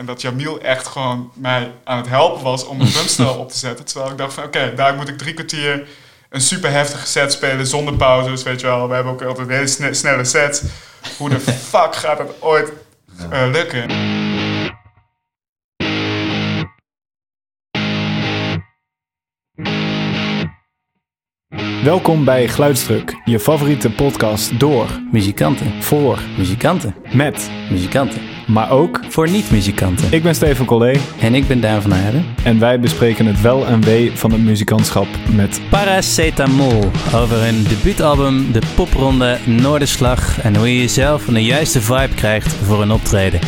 En dat Jamil echt gewoon mij aan het helpen was om een drumstel op te zetten. Terwijl ik dacht van oké, daar moet ik drie kwartier een super heftige set spelen zonder pauzes, weet je wel. We hebben ook altijd hele sne- snelle sets. Hoe de fuck gaat dat ooit eh, lukken? Welkom bij Geluidsdruk, je favoriete podcast door, Muzikanten. voor, Muzikanten. met, Muzikanten. maar ook... Voor niet-muzikanten. Ik ben Steven Collé En ik ben Daan van Aarden. en wij bespreken het wel en wee van het muzikantschap met... Paracetamol. Over hun debuutalbum De Popronde Noorderslag. En hoe je jezelf een juiste vibe krijgt voor een optreden.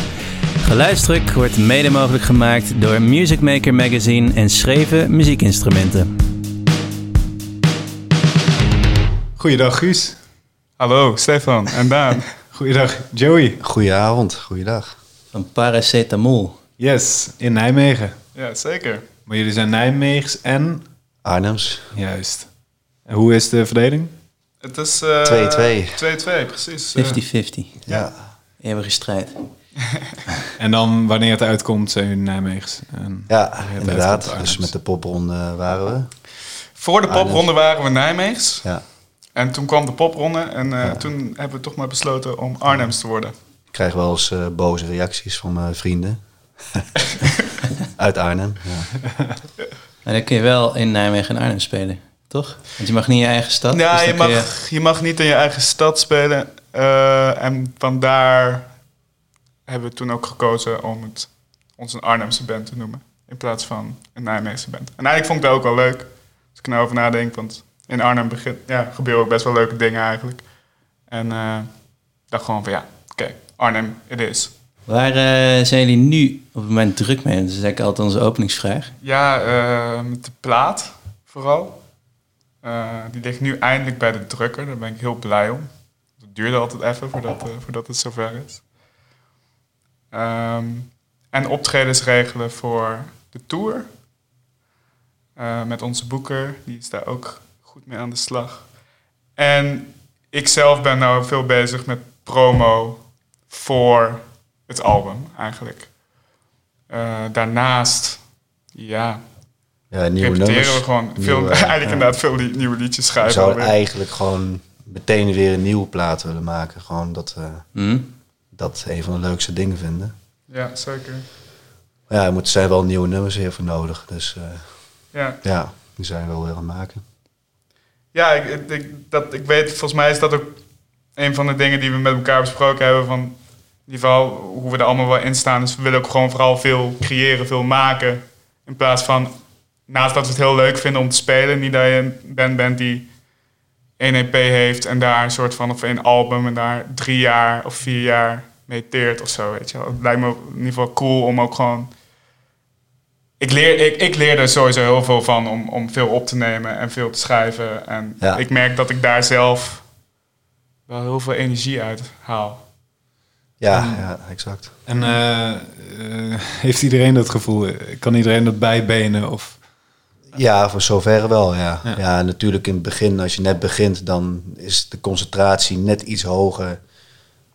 Geluidsdruk wordt mede mogelijk gemaakt door Music Maker Magazine en Schreven Muziekinstrumenten. Goeiedag Guus. Hallo, Stefan en Daan. Goeiedag Joey. Goedenavond, goeiedag. Van Paracetamol. Yes, in Nijmegen. ja, zeker. Maar jullie zijn Nijmeegs en... Arnhems. Juist. En hoe is de verdeling? Het is... eh, 2-2. 2-2, precies. Eh, 50-50. Ja. Eeuwige strijd. En dan, wanneer het uitkomt, zijn jullie Nijmeegs. En Ja, inderdaad. Dus met de popronde waren we. voor de popronde waren we Nijmeegs. Ja. En toen kwam de popronde en eh, toen hebben we toch maar besloten om Arnhems te worden. Ik krijg wel eens eh, boze reacties van mijn vrienden. Uit Arnhem. Ja. Maar dan kun je wel in Nijmegen en Arnhem spelen, toch? Want je mag niet in je eigen stad. Ja, dus je mag, je mag niet in je eigen stad spelen. Eh, en vandaar hebben we toen ook gekozen om het ons een Arnhemse band te noemen. In plaats van een Nijmeegse band. En eigenlijk vond ik dat ook wel leuk. Als ik erover nadenk. Want in Arnhem begint, ja, gebeuren ook best wel leuke dingen eigenlijk. En eh dacht gewoon van ja, oké, Arnhem, het is. Waar eh, zijn jullie nu op het moment druk mee? Dat is eigenlijk altijd onze openingsvraag. Ja, eh, met de plaat vooral. Die ligt nu eindelijk bij de drukker. Daar ben ik heel blij om. Het duurde altijd even voordat, voordat het zover is. Ehm, en optredens regelen voor de tour. Met onze boeker, die is daar ook goed mee aan de slag. En ik zelf ben nou veel bezig met promo voor het album eigenlijk. Eh, daarnaast, ja, Ja, nieuwe nummers. we gewoon veel, Nieuwe, eigenlijk ja. inderdaad veel die, nieuwe liedjes We schrijven. zouden eigenlijk gewoon meteen weer een nieuwe plaat willen maken. Gewoon dat we Hm? dat een van de leukste dingen vinden. Ja, zeker. Maar ja, er zijn wel nieuwe nummers hier voor nodig. Dus eh, Ja, ja, die zijn we wel weer aan het maken. Ja ik, ik, dat, ik weet, volgens mij is dat ook een van de dingen die we met elkaar besproken hebben. Van, in ieder geval hoe we er allemaal wel in staan. Dus we willen ook gewoon vooral veel creëren, veel maken. In plaats van, naast dat we het heel leuk vinden om te spelen. Niet dat je een band bent die één EP heeft en daar een soort van, of één album en daar drie jaar of vier jaar mee teert of zo, weet je. Het lijkt me in ieder geval cool om ook gewoon... Ik leer, ik, ik leer er sowieso heel veel van om, om veel op te nemen en veel te schrijven. En Ja. ik merk dat ik daar zelf wel heel veel energie uit haal. Ja, ja, exact. En eh, eh, heeft iedereen dat gevoel? Kan iedereen dat bijbenen? Of... Ja, voor zover wel, ja. Ja. ja. natuurlijk in het begin, als je net begint, dan is de concentratie net iets hoger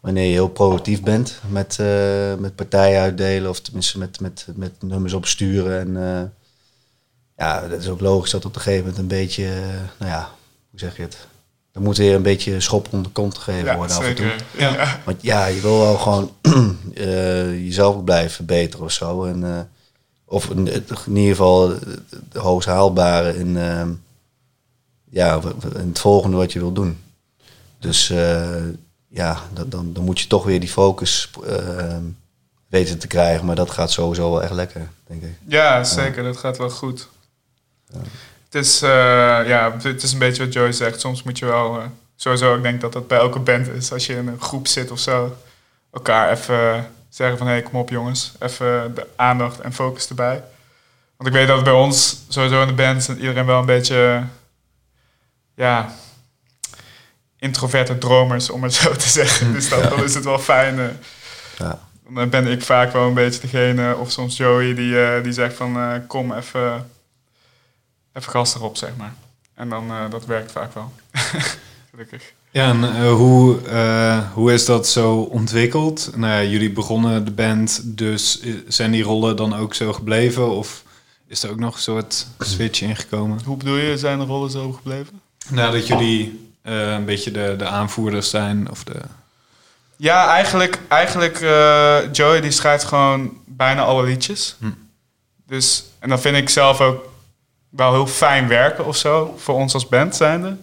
wanneer je heel productief bent met, eh, met partijen uitdelen of tenminste met, met, met nummers opsturen. En eh, ja, dat is ook logisch dat op een gegeven moment een beetje, eh, nou ja, hoe zeg je het? Er moet weer een beetje schop onder de kont gegeven Ja, worden af en toe. Ja. Want ja, je wil wel gewoon eh, jezelf blijven verbeteren of zo. En, eh, of in, in ieder geval het hoogst haalbare in, ehm, ja, in het volgende wat je wil doen. Dus eh, ja, dan, dan moet je toch weer die focus ehm, weten te krijgen. Maar dat gaat sowieso wel echt lekker, denk ik. Ja, zeker. Dat gaat wel goed. Het, is, eh, ja, het is een beetje wat Joy zegt. Soms moet je wel... eh, sowieso, ik denk dat dat bij elke band is. Als je in een groep zit of zo. Elkaar even zeggen van... Hé, hey, kom op jongens. Even de aandacht en focus erbij. Want ik weet dat bij ons sowieso in de band... iedereen wel een beetje... Ja... Introverte dromers, om het zo te zeggen. Dus dan, dan is het wel fijn... eh, Ja. dan ben ik vaak wel een beetje degene, of soms Joey, die, eh, die zegt van eh, kom even, even gas erop, zeg maar. En dan, dat werkt vaak wel. Gelukkig. Ja, en hoe, hoe is dat zo ontwikkeld? Nou, jullie begonnen de band, dus zijn die rollen dan ook zo gebleven? Of is er ook nog een soort switch ingekomen? Hoe bedoel je, zijn de rollen zo gebleven? Nou, dat jullie eh, een beetje de, de aanvoerders zijn of de... Ja, eigenlijk, eigenlijk eh, Joey die schrijft gewoon bijna alle liedjes. Hm. Dus, en dat vind ik zelf ook wel heel fijn werken of zo, voor ons als band zijnde.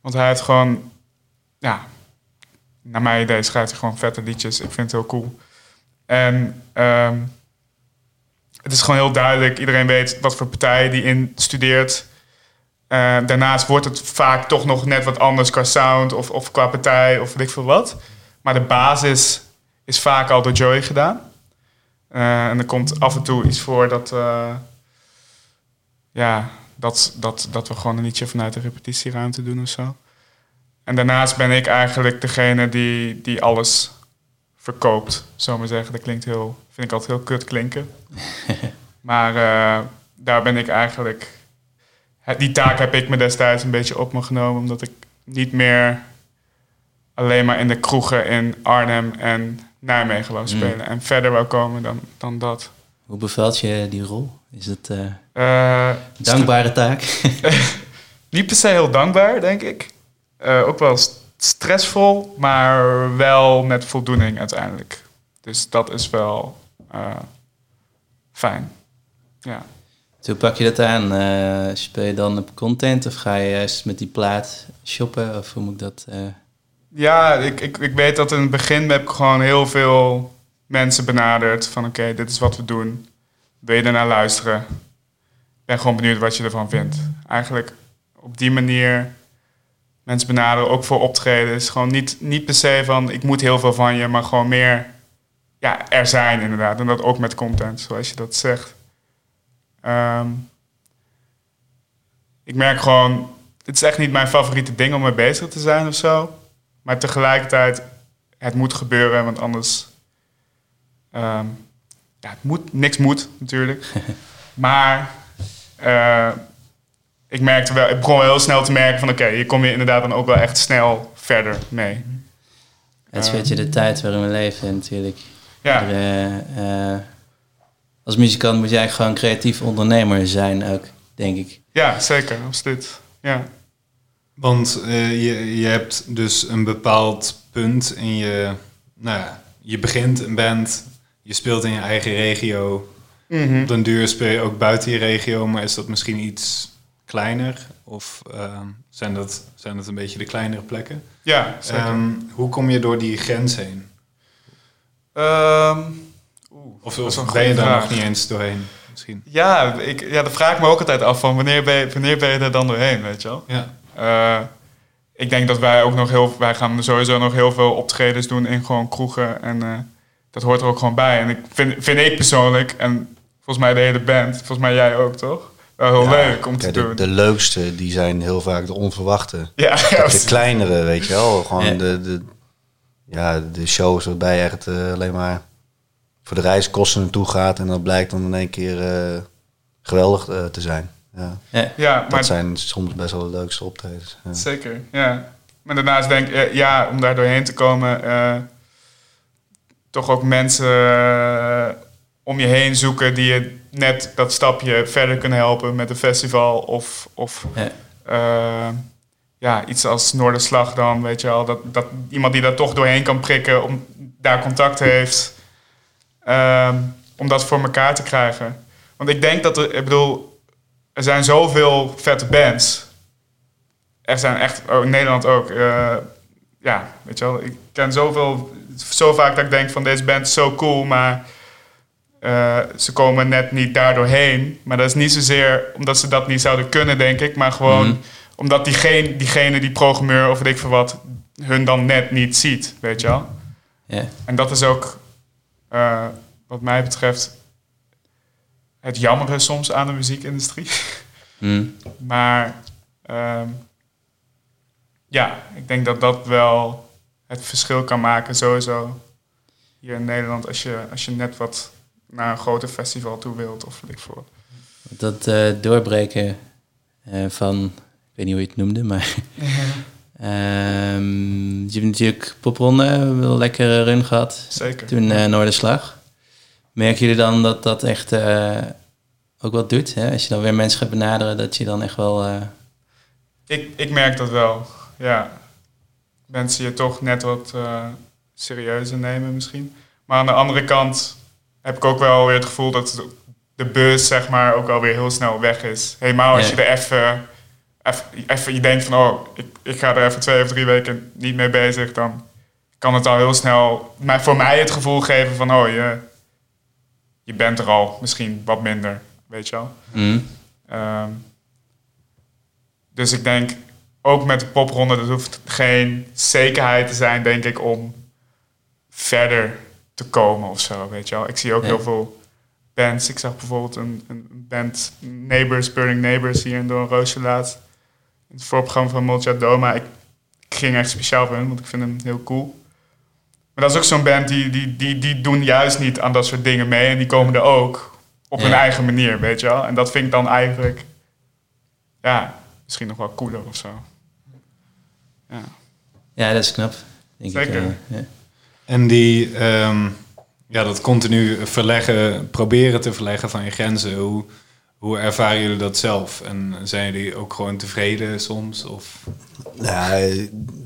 Want hij heeft gewoon, ja, naar mijn idee schrijft hij gewoon vette liedjes. Ik vind het heel cool. En ehm, het is gewoon heel duidelijk, iedereen weet wat voor partij die in Eh, daarnaast wordt het vaak toch nog net wat anders qua sound of, of qua partij of weet ik veel wat. Maar de basis is vaak al door Joey gedaan. Eh, en er komt af en toe iets voor dat, eh, ja, dat, dat, dat we gewoon een liedje vanuit de repetitieruimte doen of zo. En daarnaast ben ik eigenlijk degene die, die alles verkoopt, zo maar zeggen. Dat klinkt heel, vind ik altijd heel kut klinken. maar daar ben ik eigenlijk... Die taak heb ik me destijds een beetje op me genomen, omdat ik niet meer alleen maar in de kroegen in Arnhem en Nijmegen wou Mm. spelen. En verder wou komen dan, dan dat. Hoe bevalt je die rol? Is het Eh, dankbare taak? niet per se heel dankbaar, denk ik. Eh, ook wel st- stressvol, maar wel met voldoening uiteindelijk. Dus dat is wel fijn. Ja. Hoe pak je dat aan? Eh, speel je dan op content of ga je juist met die plaat shoppen? Of hoe moet ik dat... eh, Ja, ik, ik, ik weet dat in het begin heb ik gewoon heel veel mensen benaderd. Van oké, dit is wat we doen. Wil je ernaar luisteren? Ik ben gewoon benieuwd wat je ervan vindt. Eigenlijk op die manier mensen benaderen, ook voor optredens. Gewoon niet, niet per se van ik moet heel veel van je, maar gewoon meer ja, er zijn inderdaad. En dat ook met content, zoals je dat zegt. Ehm, ik merk gewoon, het is echt niet mijn favoriete ding om mee bezig te zijn of zo. Maar tegelijkertijd, het moet gebeuren, want anders... ehm, ja, het moet, niks moet natuurlijk. maar eh, ik merkte wel, ik begon wel heel snel te merken van... oké, hier kom je inderdaad dan ook wel echt snel verder mee. Het is een beetje de tijd waarin we leven natuurlijk. Ja, Er, eh, als muzikant moet je eigenlijk gewoon creatief ondernemer zijn ook, denk ik. ja zeker, absoluut. Ja. Want eh, je, je hebt dus een bepaald punt in je... Nou ja, je begint een band, je speelt in je eigen regio. Mhm. Op den duur speel je ook buiten je regio, maar is dat misschien iets kleiner? Of ehm, zijn, dat, zijn dat een beetje de kleinere plekken? Ja, zeker. Ehm, hoe kom je door die grens heen? Ehm, Of, of ben je goede daar vraag. nog niet eens doorheen? Misschien. Ja, ik, ja, dat vraag ik me ook altijd af van wanneer ben je, wanneer ben je er dan doorheen, weet je wel? Ja. Eh, ik denk dat wij ook nog heel, wij gaan sowieso nog heel veel optredens doen in gewoon kroegen en eh, dat hoort er ook gewoon bij. En ik vind, vind ik persoonlijk en volgens mij de hele band, volgens mij jij ook toch? Wel heel Ja, leuk om te de, doen. de leukste, die zijn heel vaak de onverwachte. ja, ja, De kleinere, weet je wel. Gewoon Ja. de, de, ja, de shows waarbij je echt eh, alleen maar voor de reiskosten naartoe gaat. En dat blijkt dan in één keer eh, geweldig eh, te zijn. Ja, Ja, ja, maar dat zijn soms best wel de leukste optredens. Ja. Zeker, ja. Maar daarnaast denk ik, eh, ja, om daar doorheen te komen, eh, toch ook mensen om je heen zoeken die je net dat stapje verder kunnen helpen met een festival of, of ja. eh, ja, iets als Noorderslag dan, weet je wel. Dat, dat iemand die daar toch doorheen kan prikken, om daar contact heeft, ehm, om dat voor elkaar te krijgen. Want ik denk dat er, ik bedoel, er zijn zoveel vette bands. Er zijn echt, oh, in Nederland ook. eh, ja, weet je wel, ik ken zoveel, zo vaak dat ik denk van deze band is zo cool, maar eh, ze komen net niet daardoor heen. Maar dat is niet zozeer omdat ze dat niet zouden kunnen, denk ik, maar gewoon Mhm. omdat diegene, diegene, die programmeur of weet ik veel wat, hun dan net niet ziet, weet je wel. En dat is ook, eh, wat mij betreft, het jammere soms aan de muziekindustrie. Hm. Maar ehm, ja, ik denk dat dat wel het verschil kan maken, sowieso. Hier in Nederland, als je, als je net wat naar een groter festival toe wilt, of weet ik wat. Dat eh, doorbreken eh, van, ik weet niet hoe je het noemde, maar Je hebt natuurlijk popronde, wel een lekkere run gehad. Zeker. Toen uh, Noorderslag. Merken jullie dan dat dat echt uh, ook wat doet? Hè? Als je dan weer mensen gaat benaderen, dat je dan echt wel... Uh... Ik, ik merk dat wel, ja. Mensen je toch net wat serieuzer nemen misschien. Maar aan de andere kant heb ik ook wel weer het gevoel dat de bus zeg maar ook alweer heel snel weg is. Helemaal als je er even, even, je denkt van oh, ik, ik ga er even twee of drie weken niet mee bezig, dan kan het al heel snel maar voor mij het gevoel geven van oh, je, je bent er al misschien wat minder, weet je wel. Mm. Um, dus ik denk ook met de popronde, dat hoeft geen zekerheid te zijn, denk ik, om verder te komen of zo, weet je wel. Ik zie ook heel veel bands. Ik zag bijvoorbeeld een, een band, Neighbors, Burning Neighbors, hier in Roosje laat. In het voorprogramma van Multia Doma. Ik, ik, ging echt speciaal voor hun, want ik vind hem heel cool. Maar dat is ook zo'n band, die, die, die, die doen juist niet aan dat soort dingen mee. En die komen er ook op hun eigen manier, weet je wel. En dat vind ik dan eigenlijk, ja, misschien nog wel cooler of zo. Ja, ja dat is knap. Denk Zeker. Ik, uh, ja. En die, um, ja, dat continu verleggen, proberen te verleggen van je grenzen. Hoe, hoe ervaren jullie dat zelf? En zijn jullie ook gewoon tevreden soms? Of? Ja,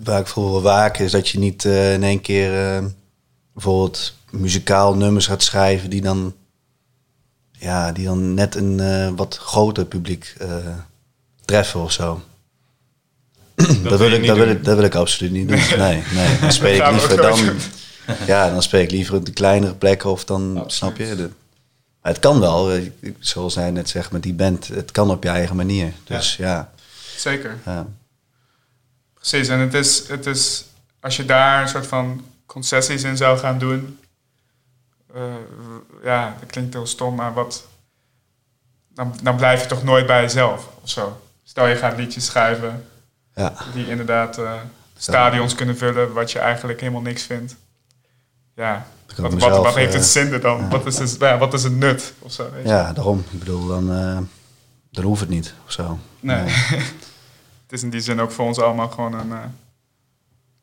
waar ik voor wil waken is dat je niet uh, in één keer uh, bijvoorbeeld muzikaal nummers gaat schrijven die dan, ja, die dan net een uh, wat groter publiek treffen of zo. Dat, dat, wil ik, dat, wil ik, dat wil ik absoluut niet doen. Nee, nee. Dan speel ik liever dan, ja, dan speel ik liever op de kleinere plekken of dan, Absoluut. snap je? De, het kan wel, zoals hij net zegt met die band, het kan op je eigen manier. Dus ja. ja. Zeker. Ja. Precies, en het is, het is, als je daar een soort van concessies in zou gaan doen, uh, ja, dat klinkt heel stom, maar wat, dan, dan blijf je toch nooit bij jezelf of zo. Stel je gaat liedjes schrijven ja. die inderdaad uh, stadions kunnen vullen, wat je eigenlijk helemaal niks vindt ja, wat, mezelf, wat, wat, heeft het zin dan? Ja. Wat, is het, ja, wat is het nut? Of zo, weet ja, daarom. Ik bedoel, dan, uh, dan hoeft het niet of zo. Nee. nee. het is in die zin ook voor ons allemaal gewoon een, uh,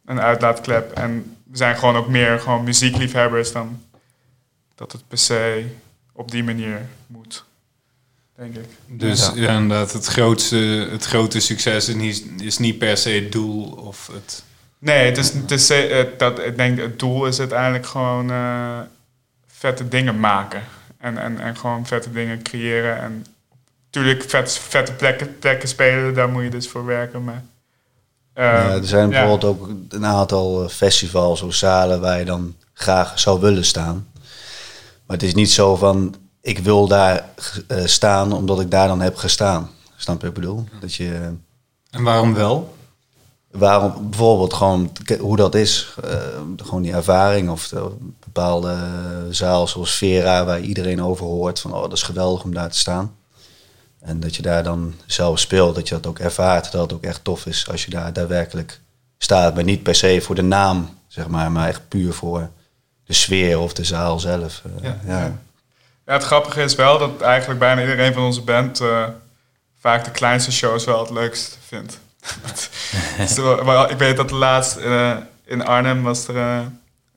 een uitlaatklep. En we zijn gewoon ook meer gewoon muziekliefhebbers dan dat het per se op die manier moet. Denk ik. Dus ja. inderdaad, het grootste, het grote succes is niet, is niet per se het doel of het Nee, het is, het is, dat, ik denk het doel is uiteindelijk gewoon uh, vette dingen maken. En, en, en gewoon vette dingen creëren. En natuurlijk vet, vette plekken, plekken spelen, daar moet je dus voor werken. Maar, uh, ja, er zijn bijvoorbeeld ja. ook een aantal festivals of zalen waar je dan graag zou willen staan. Maar het is niet zo van, ik wil daar staan omdat ik daar dan heb gestaan. Snap je wat ik bedoel? Dat je, en waarom wel? Waarom bijvoorbeeld gewoon hoe dat is, uh, gewoon die ervaring of de bepaalde zaal zoals Vera, waar iedereen over hoort van oh dat is geweldig om daar te staan. En dat je daar dan zelf speelt, dat je dat ook ervaart, dat het ook echt tof is als je daar daadwerkelijk staat. Maar niet per se voor de naam, zeg maar, maar echt puur voor de sfeer of de zaal zelf. Uh, ja, ja. ja. het grappige is wel dat eigenlijk bijna iedereen van onze band uh, vaak de kleinste shows wel het leukst vindt. maar ik weet dat laatst uh, in Arnhem was er uh,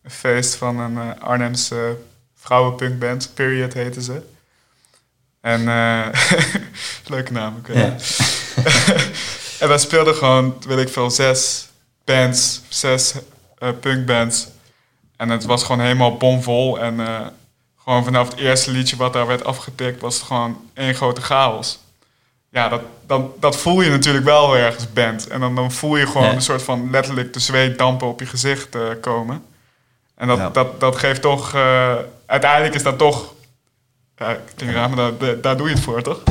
een feest van een uh, Arnhemse vrouwenpunkband. Period heette ze. En leuke naam, oké. Okay. en wij speelden gewoon, weet ik veel, zes bands, zes punkbands. En het was gewoon helemaal bomvol. En gewoon vanaf het eerste liedje wat daar werd afgetikt, was het gewoon één grote chaos ja, dat, dan, dat voel je natuurlijk wel ergens bent. En dan, dan voel je gewoon een soort van letterlijk de zweetdampen op je gezicht uh, komen. En dat, dat, dat geeft toch... Uh, uiteindelijk is dat toch... Ja, klinkt raar, maar daar, daar doe je het voor, toch?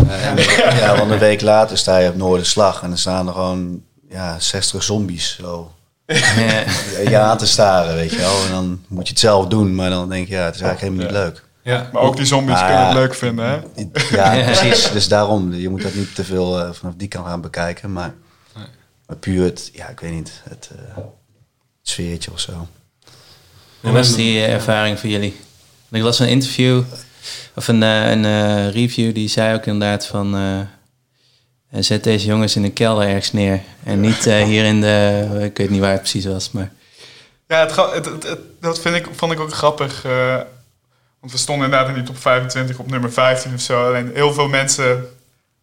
Ja, want een week later sta je op Noorderslag... en dan staan er gewoon ja, 60 zombies zo... ja, aan te staren, weet je wel. En dan moet je het zelf doen, maar dan denk je... ja, het is eigenlijk helemaal niet leuk. Ja. Maar ook die zombies ah, kunnen het leuk vinden, hè? Ja, precies. Dus daarom, je moet dat niet te veel uh, vanaf die kant gaan bekijken. Maar, nee. maar puur het, ja, ik weet niet, het, uh, het sfeertje of zo. Hoe was die uh, ervaring voor jullie? Ik las een interview, of een, een review, die zei ook inderdaad van... En zet deze jongens in een kelder ergens neer. En niet eh, hier in de... Ik weet niet waar het precies was, maar... Ja, het, gra- het, het, het- dat vind ik, vond ik ook grappig. Want we stonden inderdaad in die top 25 op nummer 15 of zo. Alleen heel veel mensen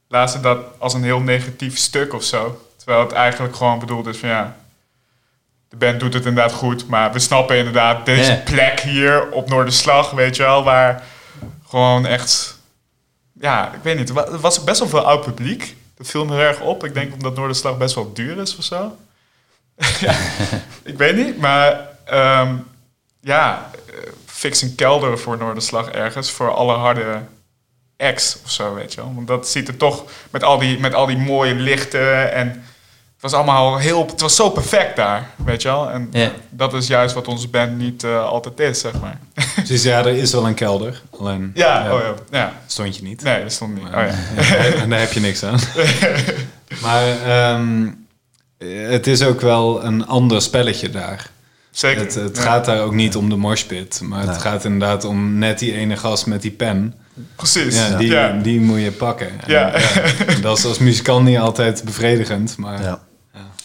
lazen dat als een heel negatief stuk of zo. Terwijl het eigenlijk gewoon bedoeld is van ja... De band doet het inderdaad goed, maar we snappen inderdaad deze plek hier op Noorderslag, weet je wel, waar gewoon echt... Ja, ik weet niet, er er was best wel veel oud publiek. Dat viel me heel erg op. Ik denk omdat Noorderslag best wel duur is of zo. ja, ik weet niet, maar ehm, ja, eh, fix een kelder voor Noorderslag ergens voor alle harde acts of zo, weet je wel. Want dat ziet er toch met al die, met al die mooie lichten en het was allemaal heel, het was zo perfect daar, weet je wel. En Ja. dat is juist wat onze band niet eh, altijd is, zeg maar. Dus ja, er is wel een kelder. Alleen ja, oh ja, ja. stond je niet. Nee, dat stond niet. Oh ja. En daar heb je niks aan. maar ehm, het is ook wel een ander spelletje daar. Zeker. Het, het Ja. gaat daar ook niet om de morspit, maar het gaat inderdaad om net die ene gast met die pen. Precies. Ja, die, ja. die moet je pakken. En, Ja. ja, dat is als muzikant niet altijd bevredigend, maar Ja.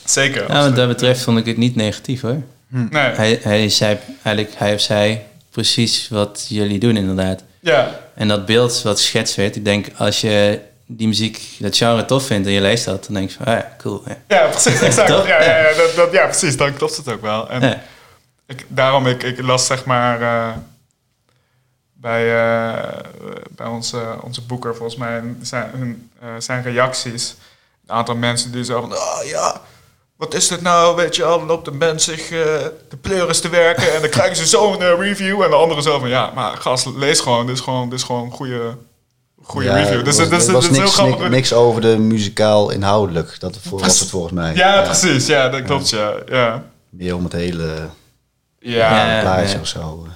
Zeker. Nou, wat dat betreft vond ik het niet negatief, hoor. Nee. Hij, hij zei eigenlijk, hij of zij, precies wat jullie doen, inderdaad. Ja. En dat beeld wat geschetst werd, ik denk, als je die muziek, dat genre tof vindt en je leest dat, dan denk je van, ah ja, cool. Ja. Ja, precies, exact. Ja, ja, ja, dat, dat, ja, precies. Dan klopt het ook wel. En Ja. Ik, daarom, ik, ik las zeg maar eh, bij, eh, bij onze, onze boeker volgens mij zijn, hun, eh, zijn reacties. Een aantal mensen die zo van, oh ja, wat is dit nou? Weet je wel, dan loopt een band zich eh, de pleuris te werken en dan krijgen ze zo'n review. En de andere zo van, ja, maar gast, lees gewoon. Dit is gewoon, dit is gewoon een goede, goede Ja, review. Dus was, dat is er was niks, grappig. niks, niks over de muzikaal inhoudelijk. Dat was het volgens mij. Ja, precies. Ja, dat klopt, ja. Ja, Meer om het hele ja. Ja. plaatje ja. of zo.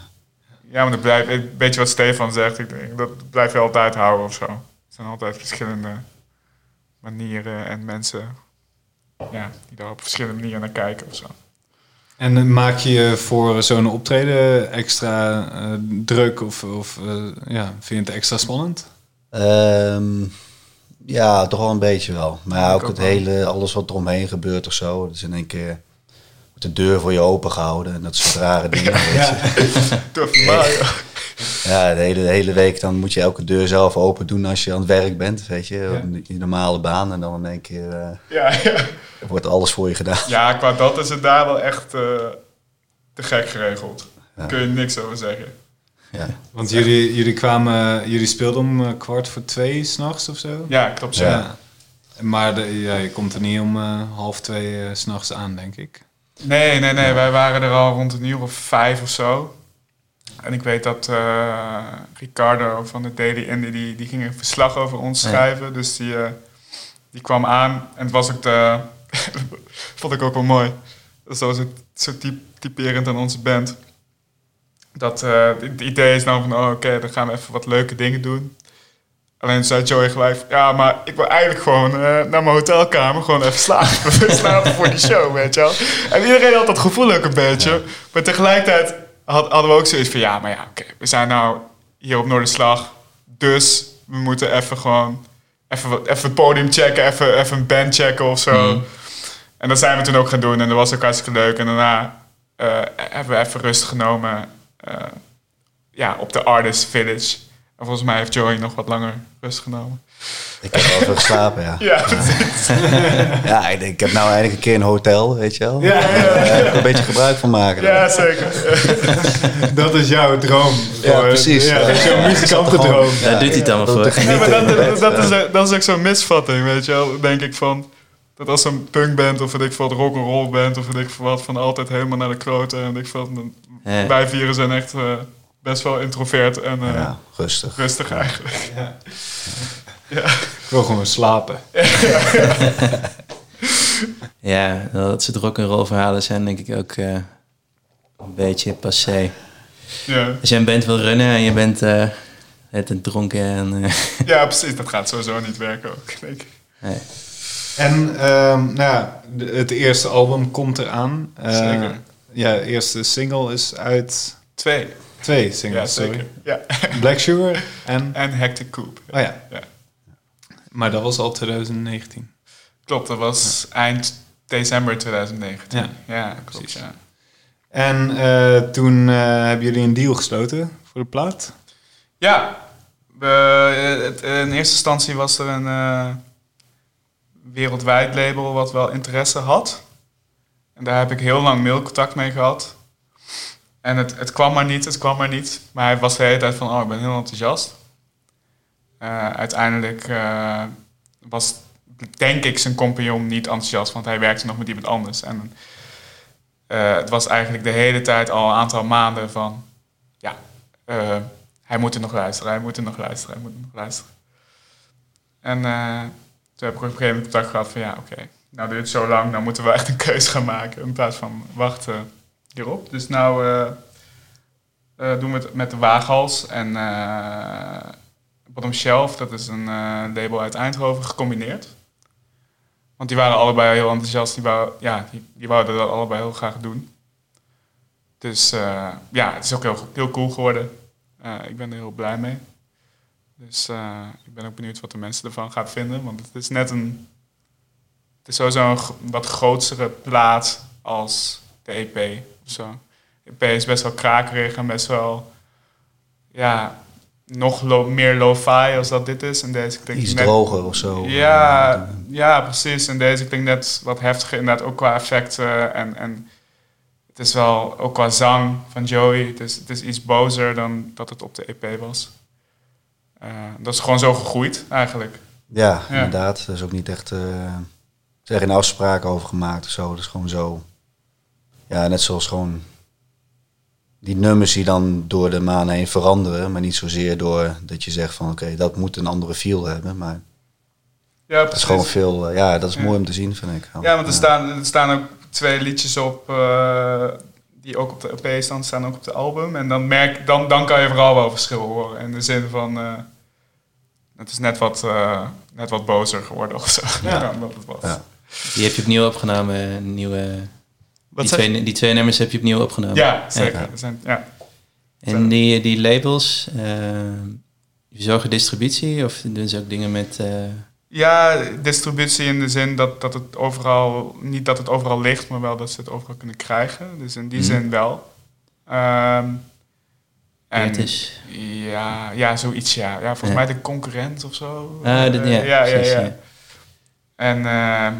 Ja, maar dat blijft, weet je wat Stefan zegt? Ik denk, dat blijf je altijd houden of zo. Er zijn altijd verschillende manieren en mensen ja, die daar op verschillende manieren naar kijken of zo. En eh, maak je voor zo'n optreden extra eh, druk of, of eh, ja, vind je het extra spannend? Ehm, ja, toch wel een beetje wel. Maar ja, ook ook het wel. hele, alles wat eromheen gebeurt of zo. Dus in één keer de deur voor je open gehouden. En dat soort rare dingen. je. Tof, maar ja. Ja, de hele, de hele week dan moet je elke deur zelf open doen als je aan het werk bent. Weet je, Ja. je normale baan. En dan in één keer eh, Ja, ja. wordt alles voor je gedaan. ja, qua dat is het daar wel echt eh, te gek geregeld. Daar Ja. kun je niks over zeggen. Ja. Want jullie, jullie kwamen, jullie speelden om eh, kwart voor twee s'nachts of zo? Ja, klopt. Ja. Ja. Maar de, ja, je komt er niet om eh, half twee s s'nachts aan, denk ik. Nee, nee, nee. Wij waren er al rond een uur of vijf of zo. En ik weet dat eh, Ricardo van de Daily die, die ging een verslag over ons Ja. schrijven. Dus die, eh, die kwam aan. En het was ook de... vond ik ook wel mooi. Was het zo typ, typerend aan onze band. Dat eh, het idee is nou van, oh, oké, dan gaan we even wat leuke dingen doen. Alleen zei Joey gelijk, ja, maar ik wil eigenlijk gewoon eh, naar mijn hotelkamer gewoon even slapen. slapen voor die show, weet je wel. En iedereen had dat gevoel ook een beetje. Maar tegelijkertijd had, hadden we ook zoiets van, ja, maar ja, oké, we zijn nou hier op Noorderslag. Dus we moeten even gewoon, even, even het podium checken, even, even een band checken of zo. En dat zijn we toen ook gaan doen en dat was ook hartstikke leuk. En daarna eh, hebben we even rust genomen eh, ja, op de Artist Village. En volgens mij heeft Joey nog wat langer rust genomen. Ik heb wel veel geslapen, ja. Ja, precies. Ja, ik, denk, ik heb nou eindelijk een keer een hotel, weet je wel. Ja, ja, Daar heb ik een beetje gebruik van maken. ja zeker. Dat is jouw droom. Ja, precies. Ja, dat is jouw muzikantendroom. Daar doet hij voor. Ja, maar genieten. dat, is, dat is ook zo'n misvatting, weet je wel. Denk ik van... Dat als een punkband of weet ik veel, and roll band of weet ik veel wat, van altijd helemaal naar de kloten. En weet ik veel, dan- Ja. wij vieren zijn echt eh, best wel introvert en eh, Ja, rustig. rustig eigenlijk. Ik wil gewoon slapen. Ja, dat soort rock'n'roll verhalen zijn denk ik ook eh, een beetje passé. Ja. Als je een band wil runnen en je bent eh het een dronken en... ja, precies. Dat gaat sowieso niet werken ook, denk ik. nee. En ehm, nou ja, het eerste album komt eraan. Eh, Zeker. Ja, de eerste single is uit... Twee. Twee Ja, singles, zeker. sorry. Ja. Black Sugar en... En Hectic Coop. Oh ja. Ja. Maar dat was al 2019. Klopt, dat was eind december 2019. Ja. Ja, klopt. Precies. Ja. En eh, toen eh, hebben jullie een deal gesloten voor de plaat? Ja, we, het- in eerste instantie was er een eh, wereldwijd label wat wel interesse had. En daar heb ik heel lang mailcontact mee gehad. En het, het kwam maar niet, het kwam maar niet. Maar hij was de hele tijd van, oh, ik ben heel enthousiast. Eh, uiteindelijk eh, was, denk ik, zijn compagnon niet enthousiast, want hij werkte nog met iemand anders. En eh, het was eigenlijk de hele tijd al een aantal maanden van, ja, hij moet er nog luisteren, hij moet er nog luisteren, hij moet er nog luisteren. En toen heb ik op een gegeven moment contact gehad van, ja, oké, nou duurt het zo lang, dan moeten we echt een keuze gaan maken in plaats van wachten hierop. Dus nou eh, eh, doen we het met de Waaghals en eh Bottom Shelf, dat is een label uit Eindhoven, gecombineerd. Want die waren allebei heel enthousiast, die, wou, ja, die, die wouden dat allebei heel graag doen. Dus ja, het is ook heel, heel cool geworden. Ik ben er heel blij mee. Dus ik ben ook benieuwd wat de mensen ervan gaan vinden. Want het is net een... Het is sowieso een wat grotere plaat als de EP zo. EP is best wel krakerig en best wel... Ja, nog lo- meer lo-fi als dat dit is. En deze klinkt Iets net- droger of zo. ja, ja, precies. En deze klinkt net wat heftiger, inderdaad, ook qua effecten. En, en het is wel, ook qua zang van Joey, het is, het is iets bozer dan dat het op de EP was. Eh, dat is gewoon zo gegroeid, eigenlijk. Ja, Ja. inderdaad. Er is ook niet echt... eh, er geen afspraken over gemaakt of zo. Het is gewoon zo... Ja, net zoals gewoon... Die nummers die dan door de maanden heen veranderen. Maar niet zozeer door dat je zegt van... Oké, dat moet een andere feel hebben. Maar Ja, het is gewoon veel... eh, ja, dat is Ja. mooi om te zien, vind ik. Ja, want er staan, er staan ook twee liedjes op eh, die ook op de EP staan, staan ook op de album. En dan, merk, dan, dan kan je vooral wel verschil horen. In de zin van, eh, het is net wat, eh, net wat bozer geworden of zo. Ja. dan wat het was. Ja. Die heb je opnieuw opgenomen. een Nieuwe, die, twee, die twee nummers heb je opnieuw opgenomen. Ja, zeker. Ja. Er Zijn, ja. En die, die labels, eh je zorgen distributie of doen ze ook dingen met... eh, ja, distributie in de zin dat, dat het overal, niet dat het overal ligt, maar wel dat ze het overal kunnen krijgen. Dus in die Mhm. zin wel. Ehm, en Creators? ja, ja, zoiets ja. Ja, volgens Ja. mij de concurrent of zo. Ah, Eh, ja, ja, ja, precies, ja. ja. En ehm,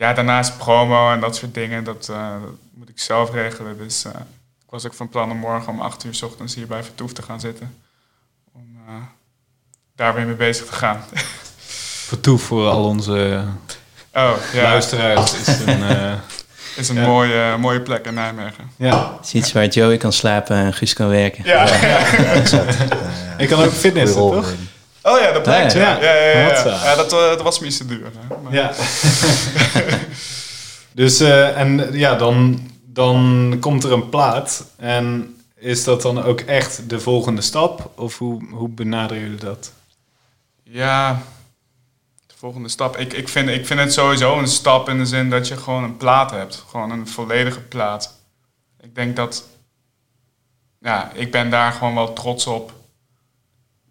ja, daarnaast promo en dat soort dingen, dat, eh, dat moet ik zelf regelen. Dus eh, ik was ook van plan om morgen om acht uur 's ochtends hier bij Vertoef te gaan zitten. Om eh, daar weer mee bezig te gaan. Vertoef voor al onze Oh, ja. luisteraars is een... eh, is een Ja. mooie, mooie plek in Nijmegen. ja. Het is iets waar Joey kan slapen en Guus kan werken. Ja. Ik kan ook fitnessen, toch? Oh ja, dat blijkt. Ja, Ja, ja, ja. ja, dat, eh, dat was me iets te duur. Maar- Ja. dus, eh, en ja, dan, dan komt er een plaat. En is dat dan ook echt de volgende stap? Of hoe, hoe benaderen jullie dat? Ja, de volgende stap. Ik, ik, vind, ik vind het sowieso een stap in de zin dat je gewoon een plaat hebt. Gewoon een volledige plaat. Ik denk dat... Ja, ik ben daar gewoon wel trots op.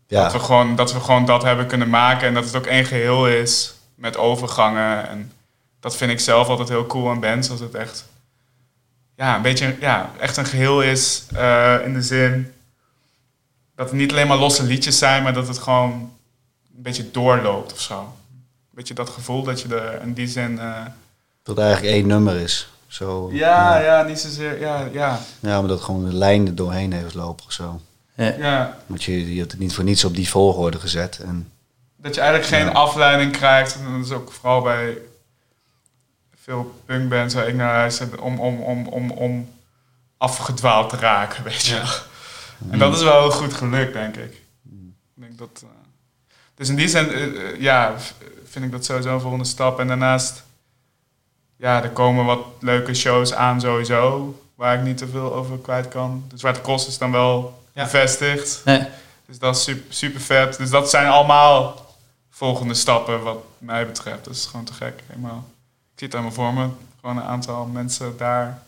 Dat, we Ja, gewoon, dat we gewoon dat hebben kunnen maken. En dat het ook één geheel is. Met overgangen. En dat vind ik zelf altijd heel cool aan bands. Als het echt... Ja, een beetje... Ja, echt een geheel is. eh, in de zin... Dat het niet alleen maar losse liedjes zijn. Maar dat het gewoon een beetje doorloopt of zo. Een beetje dat gevoel dat je er in die zin... eh, dat het eigenlijk één nummer is. Zo, ja, ja, niet zozeer... Ja, ja, Ja, maar dat gewoon de lijn er doorheen heeft lopen of zo. Ja. Want je, je hebt het niet voor niets op die volgorde gezet. En Dat je eigenlijk geen Ja. afleiding krijgt. En dat is ook vooral bij veel punkbands waar ik naar luister. Om, om, om, om, om afgedwaald te raken, weet je wel. En dat is wel heel goed gelukt, denk ik. Ik denk dat... eh, dus in die zin, eh, eh, ja, vind ik dat sowieso een volgende stap. En daarnaast, ja, er komen wat leuke shows aan sowieso. Waar ik niet te veel over kwijt kan. De Zwarte Cross is dan wel Ja. bevestigd. Nee. Dus dat is super, super vet. Dus dat zijn allemaal volgende stappen wat mij betreft. Dat is gewoon te gek, helemaal. Ik zie het helemaal voor me. Gewoon een aantal mensen daar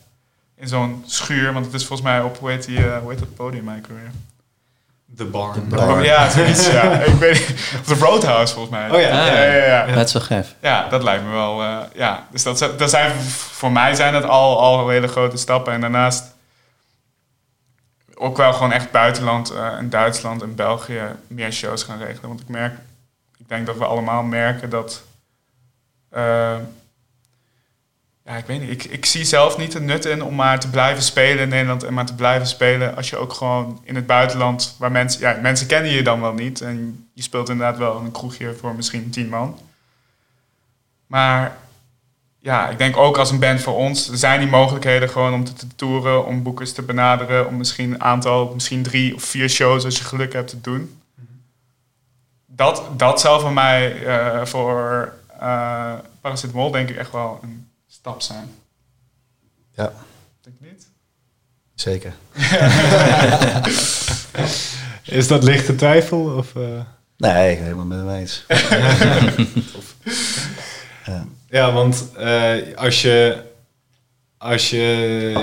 in zo'n schuur. Want het is volgens mij op, hoe heet, die, eh, hoe heet dat podium eigenlijk weer? De barn. De barn. Ja, zoiets, ja. Ik weet niet. Of de Roadhouse, volgens mij. Oh ja. Ah, ja, ja, ja. Dat is wel gaaf. Ja, dat lijkt me wel. eh, ja, dus dat, zijn- dat zijn voor mij zijn dat al, al hele grote stappen. En daarnaast ook wel gewoon echt buitenland, eh in Duitsland en België meer shows gaan regelen. Want ik merk, ik denk dat we allemaal merken dat. eh, ja, ik weet niet. Ik, ik zie zelf niet het nut in om maar te blijven spelen in Nederland en maar te blijven spelen als je ook gewoon in het buitenland, waar mensen, ja, mensen kennen je dan wel niet. En je speelt inderdaad wel een kroegje voor misschien tien man. Maar ja, ik denk ook als een band voor ons, zijn die mogelijkheden gewoon om te, te toeren, om boekers te benaderen, om misschien een aantal, misschien drie of vier shows als je geluk hebt te doen. Dat, dat zou voor mij eh, voor eh Paracetamol denk ik echt wel een stap zijn. Ja, Denk niet? zeker. Is dat lichte twijfel? Of, eh? Nee, ik ben helemaal met hem eens. ja. Ja, want eh, als je... Als je...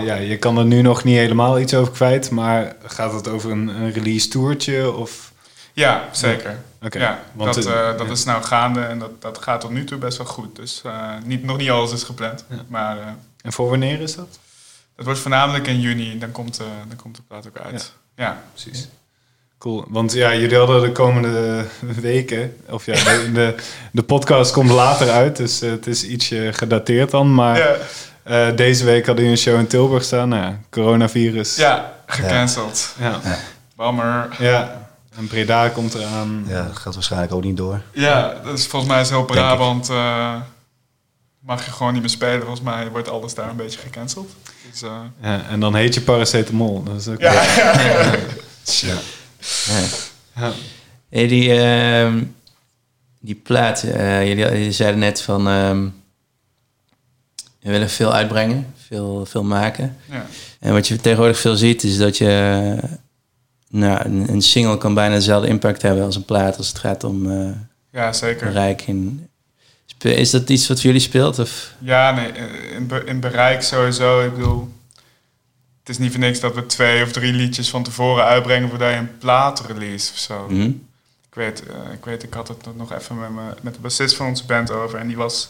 Ja, je kan er nu nog niet helemaal iets over kwijt, maar gaat het over een, een release toertje of... Ja, zeker. Oké, Ja, want dat, het- eh, dat ja. is nou gaande en dat, dat gaat tot nu toe best wel goed. Dus eh, niet, nog niet alles is gepland. Ja. Maar eh, En voor wanneer is dat? het wordt voornamelijk in juni, dan komt, eh, dan komt de plaat ook uit. Ja, Precies. Cool, want ja, jullie hadden de komende weken, of ja, de, de, de podcast komt later uit, dus eh, het is ietsje gedateerd dan. Maar ja. eh, deze week hadden jullie een show in Tilburg staan, nou, ja, coronavirus. ja gecanceld. Ja. Bammer. ja. En Breda komt eraan. ja, dat gaat waarschijnlijk ook niet door. Ja, dat is volgens mij is heel. Brabant. eh, mag je gewoon niet meer spelen. Volgens mij wordt alles daar een beetje gecanceld. Dus, eh, Ja, en dan heet je paracetamol. Dat is ook ja, Ja. Hey, die, ehm, die plaat, eh, jullie, jullie zeiden net van... ehm we willen veel uitbrengen, veel, veel maken. ja. En wat je tegenwoordig veel ziet, is dat je... Nou, een, een single kan bijna dezelfde impact hebben als een plaat... als het gaat om eh ja, zeker. bereik. In, is dat iets wat voor jullie speelt? Of? Ja, nee, eh, in, in bereik sowieso. Ik bedoel, het is niet voor niks dat we twee of drie liedjes van tevoren uitbrengen voordat je een plaat release of zo. Hm? Ik weet, eh, ik weet, ik had het nog even met, me, met de bassist van onze band over. En die was,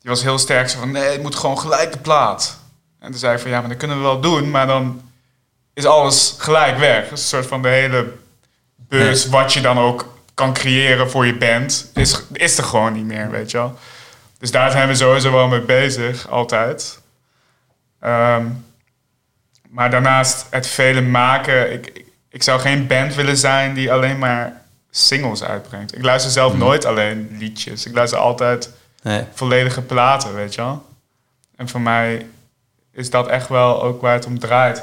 die was heel sterk zo van, nee, het moet gewoon gelijk de plaat. En toen zei ik van, ja, maar dat kunnen we wel doen. Maar dan is alles gelijk weg. Dus een soort van de hele beurs wat je dan ook kan creëren voor je band, is, is er gewoon niet meer, weet je wel. Dus daar zijn we sowieso wel mee bezig, altijd. Ehm, maar daarnaast het vele maken. Ik, ik, ik zou geen band willen zijn die alleen maar singles uitbrengt. Ik luister zelf nooit alleen liedjes. Ik luister altijd Nee. volledige platen, weet je wel. En voor mij is dat echt wel ook waar het om draait.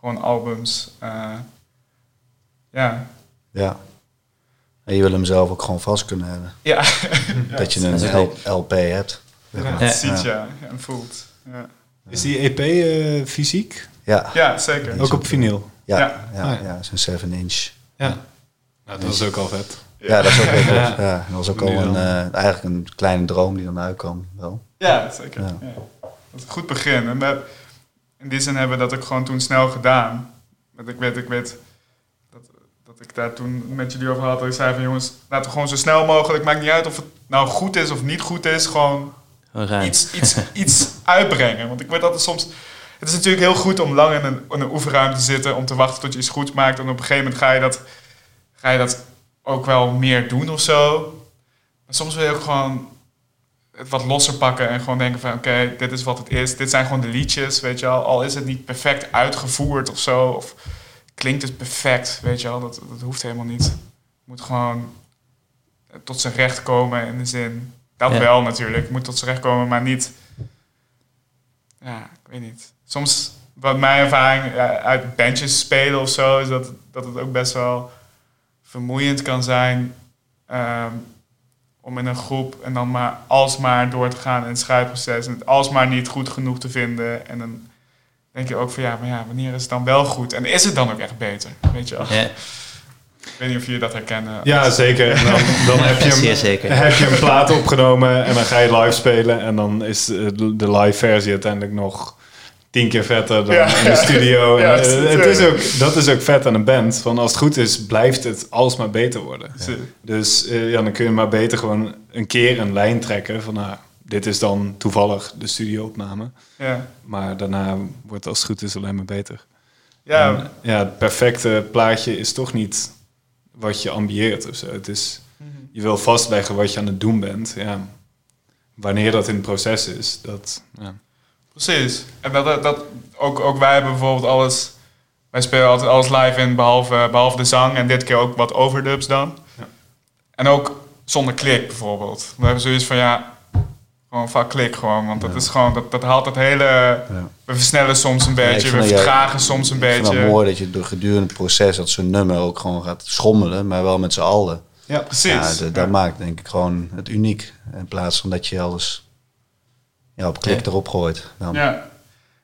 Gewoon albums. eh, ja. Ja. En je wil hem zelf ook gewoon vast kunnen hebben. Ja. dat je dat een L- LP hebt. Ja, het ziet ja. en voelt. Ja, Is die EP eh, fysiek? Ja, ja zeker. Ook op vinyl? ja, Ja. ja, Ah, ja. ja, zo'n 7 inch. Ja. Nou, dat is ook al vet. Ja, dat is ook, wel- Ja. ja. dat was ook al een, eh, eigenlijk een kleine droom die dan uitkwam. Wel. Ja, zeker. Ja. Ja. Dat is een goed begin. En in die zin hebben we dat ook gewoon toen snel gedaan. Want ik weet, ik weet dat, dat ik daar toen met jullie over had. Dat ik zei van jongens, laten we gewoon zo snel mogelijk. Maakt niet uit of het nou goed is of niet goed is. Gewoon iets, iets, iets uitbrengen. Want ik weet altijd soms... Het is natuurlijk heel goed om lang in een, in een oefenruimte te zitten... om te wachten tot je iets goed maakt. En op een gegeven moment ga je dat, ga je dat ook wel meer doen of zo. Maar soms wil je ook gewoon het wat losser pakken... en gewoon denken van oké, dit is wat het is. Dit zijn gewoon de liedjes, weet je wel. Al is het niet perfect uitgevoerd of zo... of klinkt het perfect, weet je wel. Dat, dat hoeft helemaal niet. Het moet gewoon tot zijn recht komen in de zin... Dat Ja. wel natuurlijk. Het moet tot zijn recht komen, maar niet... Ja, ik weet niet. Soms, wat mijn ervaring uit bandjes spelen of zo... is dat, dat het ook best wel vermoeiend kan zijn... ehm, om in een groep en dan maar alsmaar door te gaan in het schrijfproces... en het alsmaar niet goed genoeg te vinden. En dan denk je ook van ja, maar ja, wanneer is het dan wel goed? En is het dan ook echt beter? Weet je wel? Ja, Ik weet niet of jullie dat herkennen. Ja, zeker. En dan, dan heb, je hem, zeker. heb je een plaat opgenomen en dan ga je live spelen. En dan is de live versie uiteindelijk nog tien keer vetter dan Ja. in de studio. Ja, En, eh, het is ook, dat is ook vet aan een band. Van als het goed is, blijft het alsmaar beter worden. Dus eh, ja, dan kun je maar beter gewoon een keer een lijn trekken van nou, dit is dan toevallig de studioopname. Ja. Maar daarna wordt als het goed is alleen maar beter. Ja, En, ja, het perfecte plaatje is toch niet wat je ambieert of zo. Het is, je wil vastleggen wat je aan het doen bent. Ja. Wanneer dat in het proces is, dat... Ja. Precies. En dat, dat, ook, ook wij hebben bijvoorbeeld alles... Wij spelen altijd alles live in, behalve, behalve de zang. En dit keer ook wat overdubs dan. Ja. En ook zonder klik bijvoorbeeld. We hebben zoiets van, ja... Gewoon vaak klik gewoon. Want dat is gewoon... Dat, dat haalt het hele... We versnellen soms een beetje. we vertragen soms een Ik vind beetje. het mooi dat je door gedurende het proces dat zo'n nummer ook gewoon gaat schommelen, maar wel met z'n allen. Ja, precies. Ja, dat Ja. maakt denk ik gewoon het uniek. In plaats van dat je alles ja, op klik Ja. erop gooit. Dan. Ja,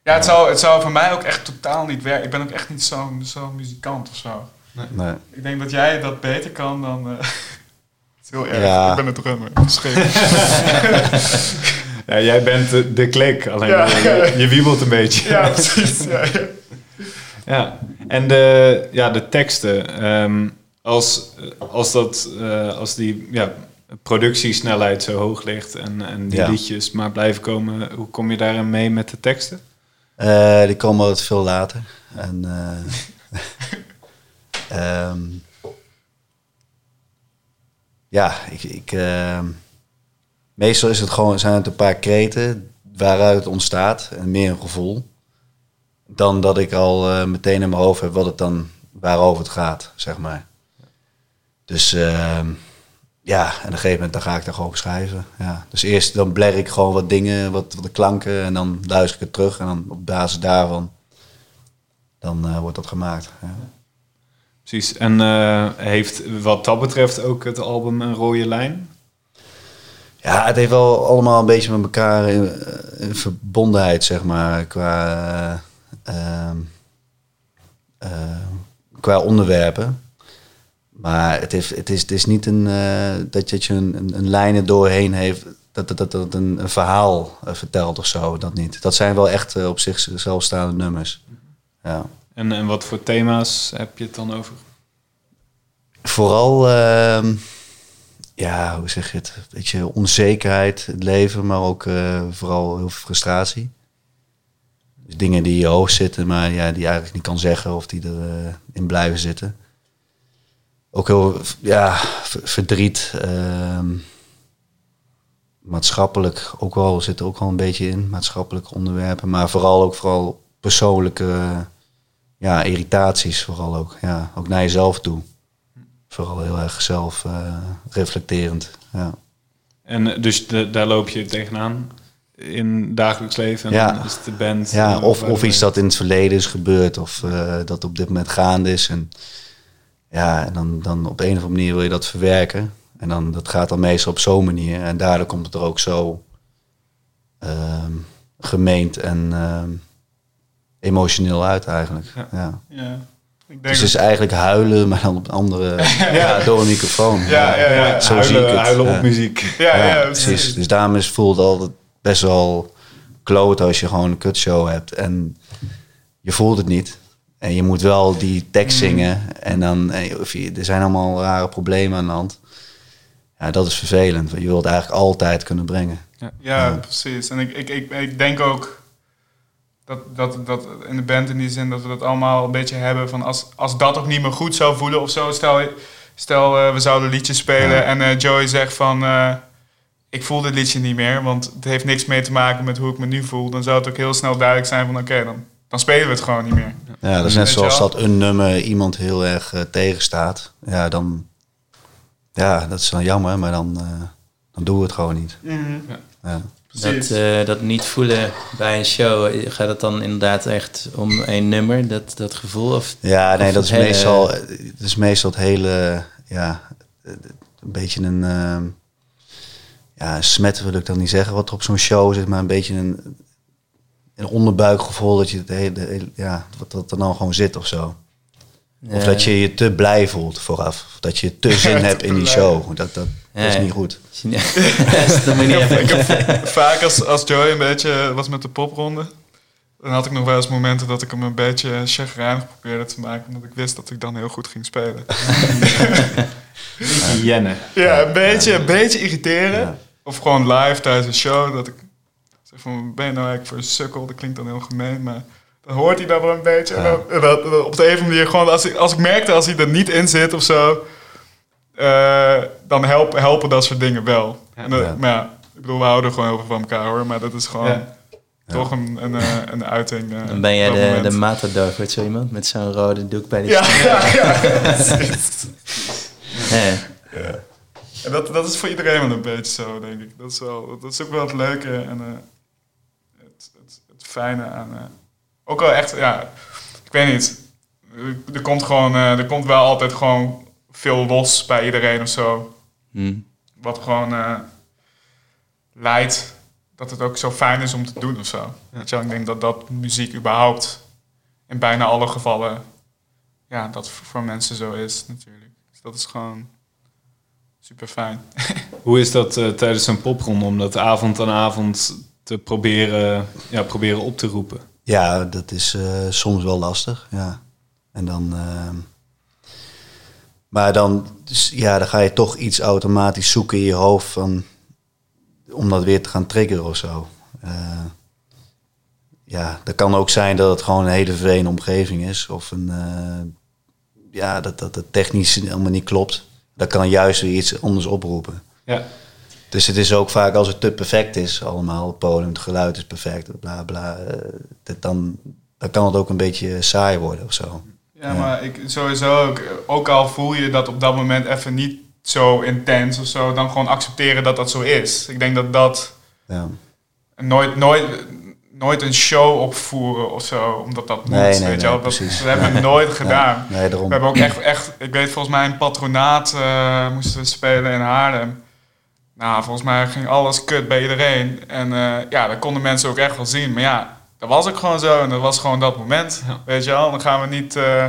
ja het, zou, het zou voor mij ook echt totaal niet werken. Ik ben ook echt niet zo'n zo muzikant of zo. Nee. Ik denk dat jij dat beter kan dan... eh, het is heel erg. Ja. Ik ben het drummer. Ja, jij bent de, de klik, alleen Ja. je, je wiebelt een beetje. ja, precies. Ja, ja. Ja, en de, ja, de teksten. ehm, als, als, dat, eh, als die ja, productiesnelheid zo hoog ligt en, en die Ja. liedjes maar blijven komen, hoe kom je daarin mee met de teksten? Eh, die komen wat veel later. En, eh, ehm, ja, ik, ik, ehm, meestal is het gewoon, zijn het een paar kreten waaruit het ontstaat en meer een gevoel. Dan dat ik al eh, meteen in mijn hoofd heb wat het dan, waarover het gaat, zeg maar. Dus ehm, ja, en op een gegeven moment dan ga ik daar gewoon op schrijven. Ja. Dus eerst dan bler ik gewoon wat dingen, wat, wat de klanken en dan luister ik het terug en dan op basis daarvan dan eh, wordt dat gemaakt. Ja. Precies. En eh, heeft wat dat betreft ook het album een rode lijn? ja, het heeft wel allemaal een beetje met elkaar in, eh, in verbondenheid, zeg maar, qua, eh, ehm, eh, qua onderwerpen. Maar het, heeft, het, is, het is niet een, eh, dat, dat je een, een, een lijn er doorheen heeft, dat dat, dat, dat een, een verhaal eh, vertelt of zo, dat niet. Dat zijn wel echt eh, op zichzelf staande nummers. Ja. En, en wat voor thema's heb je het dan over? Vooral, ehm, ja, hoe zeg je het? Weet je, onzekerheid, het leven, maar ook vooral heel veel frustratie. Dus dingen die in je hoofd zitten, maar ja, die je eigenlijk niet kan zeggen of die erin in blijven zitten. Ook heel, ja, verdriet. ehm, maatschappelijk ook wel, zit er ook wel een beetje in, maatschappelijke onderwerpen. Maar vooral ook vooral persoonlijke ja, irritaties, vooral ook. Ja, ook naar jezelf toe. Vooral heel erg zelf eh, reflecterend. Ja. En eh, dus de- daar loop je tegenaan in dagelijks leven. En Ja. is de band. Ja, eh, of, of iets dat in het verleden is gebeurd, of dat op dit moment gaande is. En ja, en dan, dan op een of andere manier wil je dat verwerken. En dan, dat gaat dan meestal op zo'n manier. En daardoor komt het er ook zo ehm, gemeend en ehm, emotioneel uit eigenlijk. Ja. Ja. ja. Ik denk Dus het is eigenlijk huilen, maar dan op een andere, ja, door een microfoon. Ja, ja, ja. Zo huilen, zie ik het. huilen op Ja. muziek. ja, ja, Ja, precies. precies. Dus daarom is, voelt het altijd best wel kloot als je gewoon een kutshow hebt en je voelt het niet. En je moet wel die tekst zingen en dan, eh, of je, er zijn allemaal rare problemen aan de hand. Ja, dat is vervelend, want je wilt eigenlijk altijd kunnen brengen. Ja, precies. En ik, ik, ik, ik denk ook dat, dat, dat in de band in die zin dat we dat allemaal een beetje hebben van als, als dat ook niet meer goed zou voelen of zo. Stel, stel eh, we zouden liedjes spelen Ja. en eh, Joey zegt van eh, ik voel dit liedje niet meer, want het heeft niks mee te maken met hoe ik me nu voel. Dan zou het ook heel snel duidelijk zijn van oké, dan, dan spelen we het gewoon niet meer. Ja, dat is net zoals dat een nummer iemand heel erg eh, tegenstaat. Ja, dan, ja, dat is dan jammer, maar dan, eh, dan doen we het gewoon niet. Ja. Dat, Precies. eh, dat niet voelen bij een show, gaat het dan inderdaad echt om één nummer, dat, dat gevoel? Of, Ja, nee, Of dat is, hele- meestal, het is meestal het hele, ja, een beetje een, ehm, ja, smet wil ik dan niet zeggen wat er op zo'n show zit, maar een beetje een, een onderbuikgevoel dat je het hele, de hele- ja, wat dat er dan gewoon zit of zo. Of dat je je te blij voelt vooraf. Of dat je te zin hebt in die show. Dat, dat, dat is niet goed. Ja, dat moet je niet ik heb vaak als, als Joey een beetje was met de popronde. Dan had ik nog wel eens momenten dat ik hem een beetje chagrijnig probeerde te maken. Omdat ik wist dat ik dan heel goed ging spelen. Jenne. Ja, een beetje, een beetje irriteren. Ja. Of gewoon live tijdens een show. Dat ik van, ben je nou eigenlijk voor een sukkel? Dat klinkt dan heel gemeen, maar dan hoort hij dat wel een beetje. En Ja. dan- en dat- dat op de andere manier gewoon, als ik, als ik merkte als hij er niet in zit of zo, eh, dan help, helpen dat soort dingen wel. En dat- Ja. Maar ja, ik bedoel, we houden gewoon heel veel van elkaar hoor, maar dat is gewoon Ja. toch een, een, eh, een uiting. eh, Dan ben jij de, moment. de matador voor zo iemand met zo'n rode doek bij de Ja, ja, ja. En dat, dat is voor iedereen wel een beetje zo, denk ik. Dat is, wel, dat is ook wel het leuke en eh, fijne aan... eh, ook wel echt, ja, ik weet niet. Er, komt gewoon, eh, er komt wel altijd gewoon veel los bij iedereen of zo. Hm. Wat gewoon eh, leidt dat het ook zo fijn is om te doen of zo. Wel, ik denk dat dat muziek überhaupt in bijna alle gevallen, ja, dat voor mensen zo is natuurlijk. Dus dat is gewoon super fijn. Hoe is dat eh, tijdens een popronde om dat avond aan avond te proberen, ja, proberen op te roepen? Ja, dat is eh, soms wel lastig. Ja. En dan. ehm, maar dan, dus, ja, dan ga je toch iets automatisch zoeken in je hoofd van, om dat weer te gaan triggeren of zo. Eh, ja, dat kan ook zijn dat het gewoon een hele vervelende omgeving is. Of een, eh, ja, dat, dat het technisch helemaal niet klopt. Dat kan juist weer iets anders oproepen. Ja, Dus het is ook vaak als het te perfect is, allemaal. Het podium, het geluid is perfect, bla bla. eh, dat dan, dan kan het ook een beetje saai worden of zo. Ja, maar ik, sowieso ook, ook al voel je dat op dat moment even niet zo intens of zo, dan gewoon accepteren dat dat zo is. Ik denk dat dat Ja. nooit, nooit, nooit een show opvoeren of zo, omdat dat moet, Nee, nee, weet je wel. Dat, hebben we nooit gedaan. Nee, daarom. We hebben ook echt, echt, ik weet volgens mij een patronaat eh, moesten we spelen in Haarlem. Nou, volgens mij ging alles kut bij iedereen. En eh, ja, dat konden mensen ook echt wel zien. Maar ja, dat was ook gewoon zo. En dat was gewoon dat moment. Weet je wel, dan gaan we niet, eh,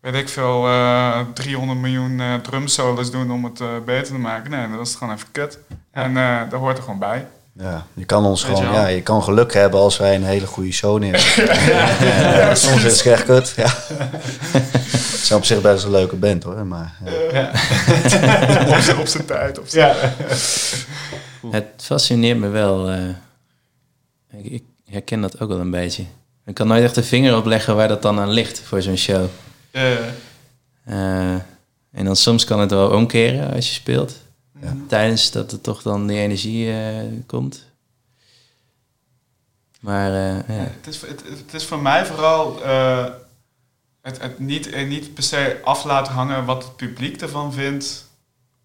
weet ik veel, eh 300 miljoen eh drumsolos doen om het beter te maken. Nee, dat is gewoon even kut. En dat hoort er gewoon bij. Ja, je kan ons Weet gewoon, ja, je kan geluk hebben als wij een hele goede show neerzetten. Ja, soms is het echt kut, ja. Het is op zich best een leuke band hoor, maar ja. op zijn tijd. Op zijn- ja. Het fascineert me wel. eh, ik, ik herken dat ook wel een beetje. Ik kan nooit echt de vinger opleggen waar dat dan aan ligt voor zo'n show. Eh, Eh, en dan soms kan het wel omkeren als je speelt. Ja. Tijdens dat er toch dan die energie eh, komt. Maar eh, ja. Het is, het, is voor mij vooral eh, het, het niet, niet per se af laten hangen wat het publiek ervan vindt,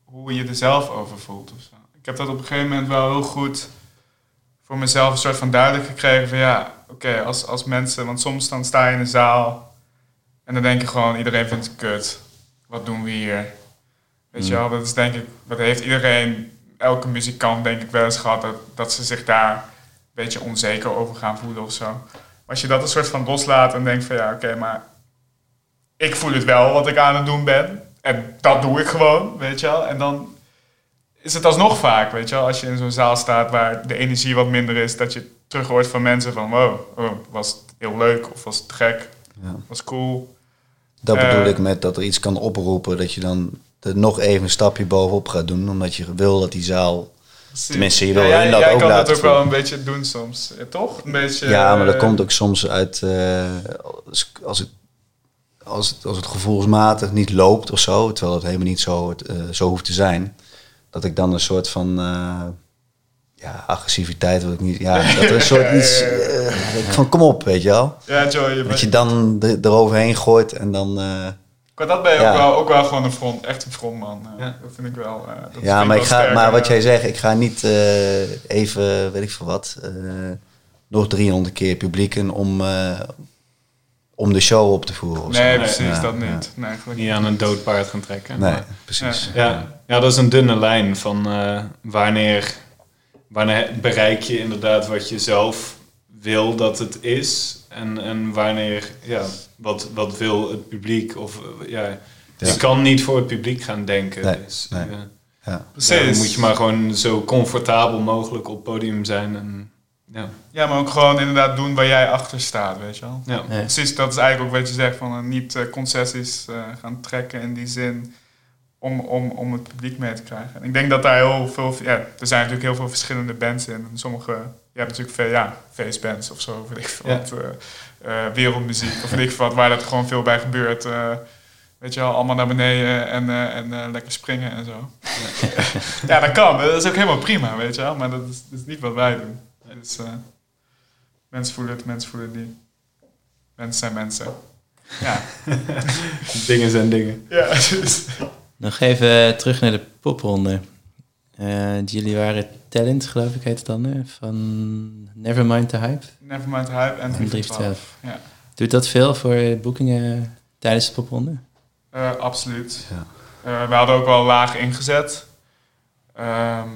hoe je er zelf over voelt. Ik heb dat op een gegeven moment wel heel goed voor mezelf een soort van duidelijk gekregen van ja, oké, als, als mensen, want soms dan sta je in een zaal en dan denk je gewoon, iedereen vindt het kut. Wat doen we hier? Weet je wel, dat is denk ik, dat heeft iedereen, elke muzikant denk ik wel eens gehad, dat, dat ze zich daar een beetje onzeker over gaan voelen of zo. Maar als je dat een soort van loslaat en denkt van ja, oké, maar ik voel het wel wat ik aan het doen ben. En dat doe ik gewoon, weet je wel. En dan is het alsnog vaak, weet je wel, als je in zo'n zaal staat waar de energie wat minder is, dat je terug hoort van mensen van wow, oh, was het heel leuk of was het gek, Ja. was cool. Dat bedoel Eh. ik met dat er iets kan oproepen, dat je dan er nog even een stapje bovenop gaat doen, omdat je wil dat die zaal... Tenminste, je wil jij, hun dat jij ook kan dat ook wel een beetje doen soms, Ja, toch? Een beetje, Ja, maar dat eh, komt ook soms uit eh, als, als, het, als, het, als het gevoelsmatig niet loopt of zo, terwijl het helemaal niet zo, het, eh, zo hoeft te zijn, dat ik dan een soort van ja, agressiviteit wil ik niet. Ja, dat er een soort iets van kom op, weet je wel. Ja, Joey, je Dat je dan er- eroverheen gooit en dan. Maar dat ben je Ja. ook, wel, ook wel gewoon een front, echt een frontman. eh, Ja. Dat vind ik wel. eh, dat ja, maar, wel ik ga, sterk, maar wat jij zegt, ik ga niet eh, even, weet ik veel wat, eh, nog 300 keer publieken om, eh, om de show op te voeren. of zo. Nee, precies, Ja, dat ja. niet. Nee, Niet aan een dood paard gaan trekken. Nee, Maar- precies. Ja, ja, dat is een dunne lijn van eh, wanneer, wanneer bereik je inderdaad wat je zelf wil dat het is en, en wanneer, ja, wat, wat wil het publiek of eh, ja, Ja. je kan niet voor het publiek gaan denken. Nee, dus, nee. eh, Ja. Precies. ja, dan moet je maar gewoon zo comfortabel mogelijk op het podium zijn en Ja. Ja, maar ook gewoon inderdaad doen waar jij achter staat, weet je wel. Ja. Precies, dat is eigenlijk ook wat je zegt, van eh, niet eh, concessies eh, gaan trekken in die zin om, om, om het publiek mee te krijgen. En ik denk dat daar heel veel, ja, er zijn natuurlijk heel veel verschillende bands in. En sommige, je hebt natuurlijk veel, ja, facebands of zo, weet ik veel Ja. wat, eh, eh, wereldmuziek of weet ik veel wat, waar dat gewoon veel bij gebeurt. eh, weet je wel, allemaal naar beneden en, eh, en eh, lekker springen en zo. ja, dat kan, dat is ook helemaal prima, weet je wel, maar dat is, dat is niet wat wij doen. Dus eh, mensen voelen het, mensen voelen het niet. Mensen zijn mensen. Ja, Dingen zijn dingen. ja dus, Nog even terug naar de popronde. Eh, jullie waren talent, geloof ik, heet het dan, hè? van Nevermind the Hype Nevermind the Hype en en 3 3 voor voor 12. 12. Ja, Doet dat veel voor boekingen tijdens de popronde? Eh, absoluut. Ja. Eh, we hadden ook wel laag ingezet. Ehm,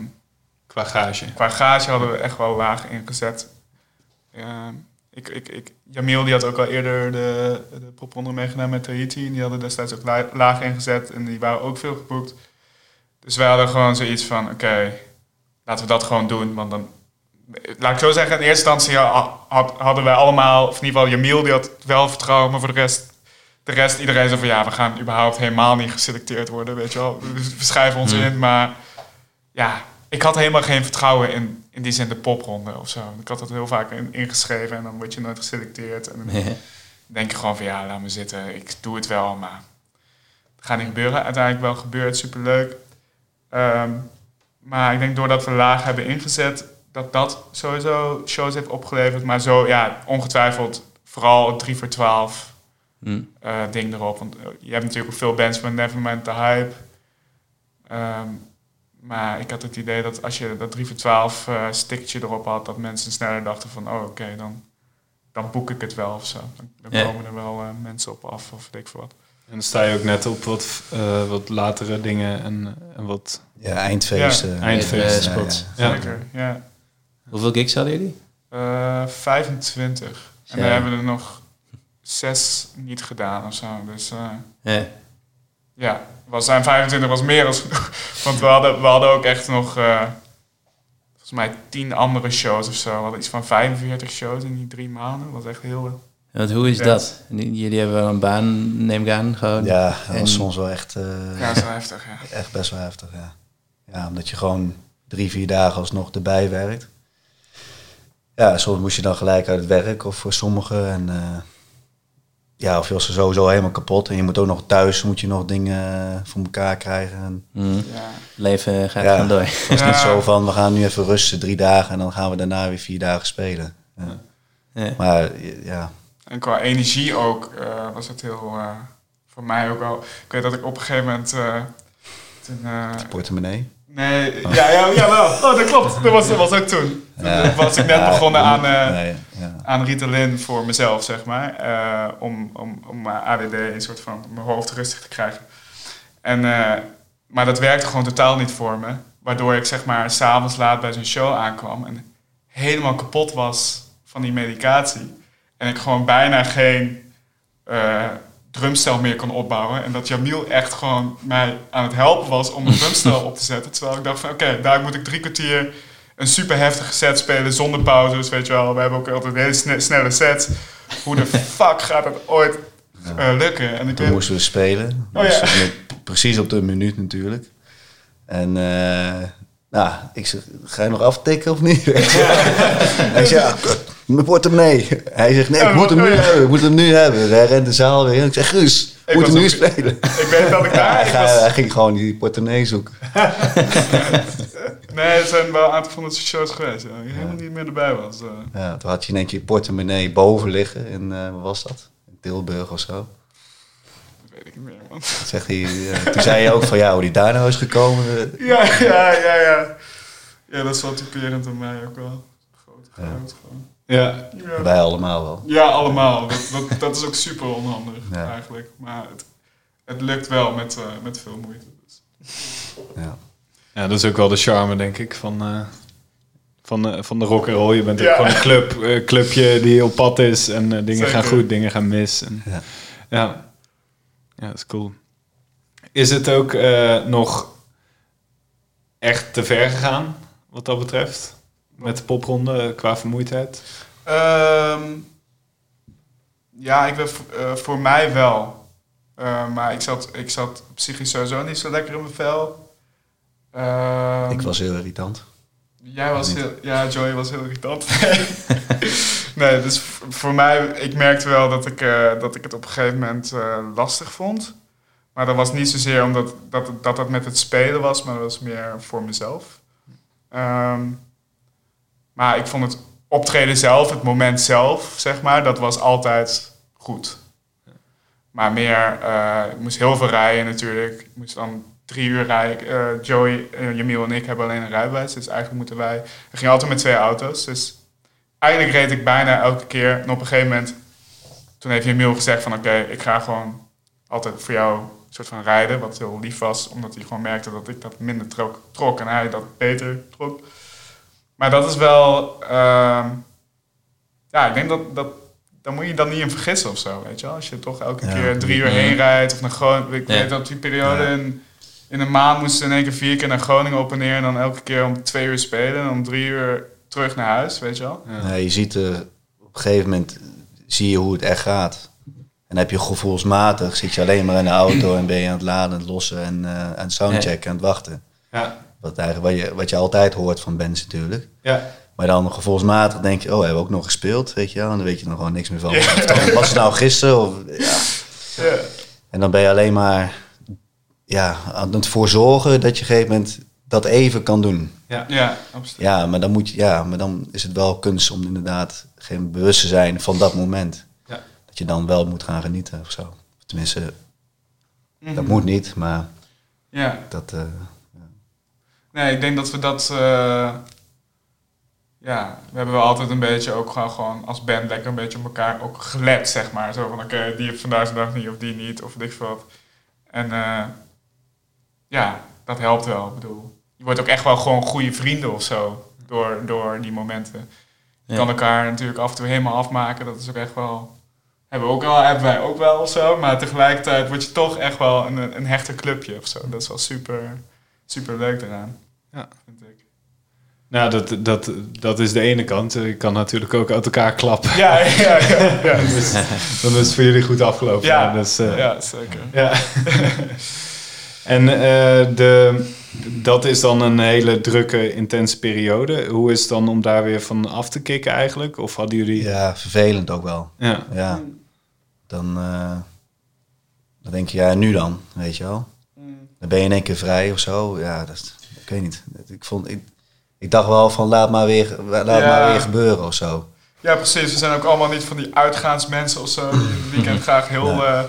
Qua gage. qua gage hadden we echt wel laag ingezet. Ehm, ik, ik, ik, Jamil die had ook al eerder de, de popronde meegedaan met Tahiti. En die hadden destijds ook la- laag ingezet. En die waren ook veel geboekt. Dus wij hadden gewoon zoiets van, oké, laten we dat gewoon doen. Want dan, laat ik zo zeggen, in eerste instantie ha- had, hadden wij allemaal, of in ieder geval Jamil, die had wel vertrouwen. Maar voor de rest, de rest iedereen zei van, ja, we gaan überhaupt helemaal niet geselecteerd worden, weet je wel. We schrijven ons Hmm. in, maar ja, ik had helemaal geen vertrouwen in, in die zin de popronde of zo. Ik had dat heel vaak in, ingeschreven en dan word je nooit geselecteerd. En dan denk je gewoon van ja, laat me zitten, ik doe het wel, maar het gaat niet gebeuren. Uiteindelijk wel gebeurd, superleuk. Ehm, maar ik denk doordat we laag hebben ingezet, dat dat sowieso shows heeft opgeleverd. Maar zo, ja, ongetwijfeld vooral het 3 voor 12 Hm. eh, ding erop. Want eh, je hebt natuurlijk ook veel bands van Nevermind the Hype. Ehm, maar ik had het idee dat als je dat 3 voor 12 eh stickertje erop had, dat mensen sneller dachten van, oh oké, dan, dan boek ik het wel of zo. Dan, komen er wel eh, mensen op af of weet ik veel wat. En dan sta je ook net op wat, eh, wat latere dingen en, en wat... Ja, eindfeesten. Eindfeest. Ja, spots. ja. Ja. Zeker, ja. Hoeveel gigs hadden jullie? Eh, 25. En dan hebben we er nog zes niet gedaan of zo. Dus eh, Ja. ja, was, zijn 25 was meer dan genoeg. Want we hadden, we hadden ook echt nog, eh, volgens mij, tien andere shows of zo. We hadden iets van 45 shows in die drie maanden. Dat was echt heel... Want hoe is Ja. dat? Jullie hebben wel een baan, neem ik aan, gewoon. Ja, dat En- was soms wel echt, eh, Ja, dat is wel heftig, ja. echt best wel heftig. Ja. ja, omdat je gewoon drie, vier dagen alsnog erbij werkt. Ja, soms moest je dan gelijk uit het werk of voor sommigen. En, eh, ja, of je was er sowieso helemaal kapot. En je moet ook nog thuis moet je nog dingen eh, voor elkaar krijgen. En Hm. ja. Leven gaat Ja. gewoon door. het Ja. niet zo van, we gaan nu even rusten drie dagen en dan gaan we daarna weer vier dagen spelen. Ja. Ja. Maar ja, En qua energie ook eh, was het heel... eh, voor mij ook wel... Ik weet dat ik op een gegeven moment... eh, toen, portemonnee. nee, ja, ja, jawel. Oh, dat klopt. Dat was, dat was ook toen. Toen was ik net Ja, begonnen aan... moet- nee, ja. aan Ritalin voor mezelf, zeg maar. om, om, om mijn ADD een soort van mijn hoofd rustig te krijgen. En, maar dat werkte gewoon totaal niet voor me. Waardoor ik zeg maar s'avonds laat bij zo'n show aankwam en helemaal kapot was van die medicatie. En ik gewoon bijna geen eh, drumstel meer kon opbouwen. En dat Jamil echt gewoon mij aan het helpen was om een drumstel op te zetten. Terwijl ik dacht van oké, daar moet ik drie kwartier een super heftige set spelen zonder pauzes, weet je wel. We hebben ook altijd hele sne- snelle sets. Hoe de fuck gaat dat ooit eh, lukken? En ik Toen moesten we spelen. Oh, Dus ja. precies op de minuut natuurlijk. En eh, nou, ik zeg, ga je nog aftikken of niet? Hij zegt, ja, kut, mijn portemonnee. Hij zegt, nee, ik moet hem oh, nu hebben, ik moet hem nu hebben. Hij rent de zaal weer in. Ik zeg, Guus, Ik moet hem nu spelen. ik weet dat ik Ja, daar... hij, was- ging gewoon die portemonnee zoeken. nee, er zijn wel een aantal van dat soort shows geweest. Ja, helemaal niet meer erbij was. eh. Ja, toen had je in één keer je portemonnee boven liggen. In, eh wat was dat? In Tilburg of zo. dat weet ik niet meer, man. Zegt hij, eh, toen zei je ook van, ja, hoe die daar nou is gekomen. Ja, ja, ja, ja. Ja, dat is wel typerend aan mij ook wel. Groot, Ja. groot gewoon. Ja, Ja. Wij allemaal wel. Ja, allemaal. Dat, dat, dat is ook super onhandig Ja. eigenlijk. Maar het, het lukt wel met, eh, met veel moeite. Dus. Ja. ja, dat is ook wel de charme, denk ik, van, eh, van, de van de rock and roll. Je bent ook gewoon een club, eh, clubje die op pad is en eh, dingen gaan goed, dingen gaan mis. En, Ja. ja. ja, dat is cool. Is het ook eh, nog echt te ver gegaan, wat dat betreft? Met de popronde qua vermoeidheid? Ehm, ja, ik ben, eh, voor mij wel. Eh, maar ik zat, ik zat psychisch sowieso niet zo lekker in mijn vel. Ehm, Ik was heel irritant. Jij was heel... Ja, Joey was heel irritant. nee, dus voor mij... Ik merkte wel dat ik, eh, dat ik het op een gegeven moment eh, lastig vond. Maar dat was niet zozeer omdat dat, dat het met het spelen was, maar dat was meer voor mezelf. Ehm, maar ik vond het optreden zelf, het moment zelf, zeg maar, dat was altijd goed. Maar meer, eh, ik moest heel veel rijden natuurlijk. Ik moest dan drie uur rijden. Eh, Joey, uh, Jamiel en ik hebben alleen een rijbewijs. Dus eigenlijk moeten wij... We gingen altijd met twee auto's. Dus eigenlijk reed ik bijna elke keer. En op een gegeven moment... Toen heeft Jamiel gezegd van... Oké, ik ga gewoon altijd voor jou een soort van rijden. Wat heel lief was. Omdat hij gewoon merkte dat ik dat minder trok. trok en hij dat beter trok. Maar dat is wel... ehm, ja, ik denk dat... dat dan moet je dan niet in vergissen of zo, weet je wel. Als je toch elke Ja. keer drie uur heen rijdt of naar Groningen... Ik Ja. weet dat die periode in, in een maand moesten in één keer vier keer naar Groningen op en neer... en dan elke keer om twee uur spelen en om drie uur terug naar huis, weet je wel. Ja. Nee, je ziet er op een gegeven moment zie je hoe het echt gaat. En dan heb je gevoelsmatig, zit je alleen maar in de auto en ben je aan het laden, aan het lossen en eh, aan het soundchecken, aan het wachten. Ja. Wat, eigenlijk, wat, je, wat je altijd hoort van bands natuurlijk. Ja. Maar dan gevoelsmatig denk je, oh, hebben we ook nog gespeeld, weet je wel. En dan weet je er gewoon niks meer van. Ja. Was het nou gisteren? Of, ja. Ja. En dan ben je alleen maar ja, aan het voor zorgen dat je op een gegeven moment dat even kan doen. Ja, absoluut. Ja, maar dan, moet je, ja, maar dan is het wel kunst om inderdaad geen bewust te zijn van dat moment. Ja. Dat je dan wel moet gaan genieten of zo. Tenminste, dat Mhm. moet niet, maar Ja. dat... eh, Nee, ik denk dat we dat... eh, ja, we hebben wel altijd een beetje ook gewoon, gewoon als band lekker een beetje op elkaar ook gelet, zeg maar. Zo van, oké, die heeft vandaag zijn dag niet of die niet, of veel wat. En eh, ja, dat helpt wel. Ik bedoel, je wordt ook echt wel gewoon goede vrienden of zo door, door die momenten. Je Ja. kan elkaar natuurlijk af en toe helemaal afmaken. Dat is ook echt wel... Hebben, we ook wel, hebben wij ook wel of zo. Maar tegelijkertijd word je toch echt wel een, een hechter clubje of zo. Dat is wel super, super leuk eraan. Ja. Vind ik. Nou, dat, dat, dat is de ene kant. Je kan natuurlijk ook uit elkaar klappen. Ja, ja, ja. ja. Dus dan is het voor jullie goed afgelopen. Ja, Dus, eh, ja zeker. Ja. en eh, de, dat is dan een hele drukke, intense periode. Hoe is het dan om daar weer van af te kicken eigenlijk? Of hadden jullie... ja, vervelend ook wel. Ja. Ja, dan, eh, dan denk je, ja, nu dan, weet je wel. Dan ben je in één keer vrij of zo. Ja, dat is, ik weet niet. Ik, vond, ik, ik dacht wel van, laat maar weer, laat Ja. maar weer gebeuren of zo. Ja, precies. We zijn ook allemaal niet van die uitgaansmensen of zo. Die in het weekend graag heel, Ja. eh,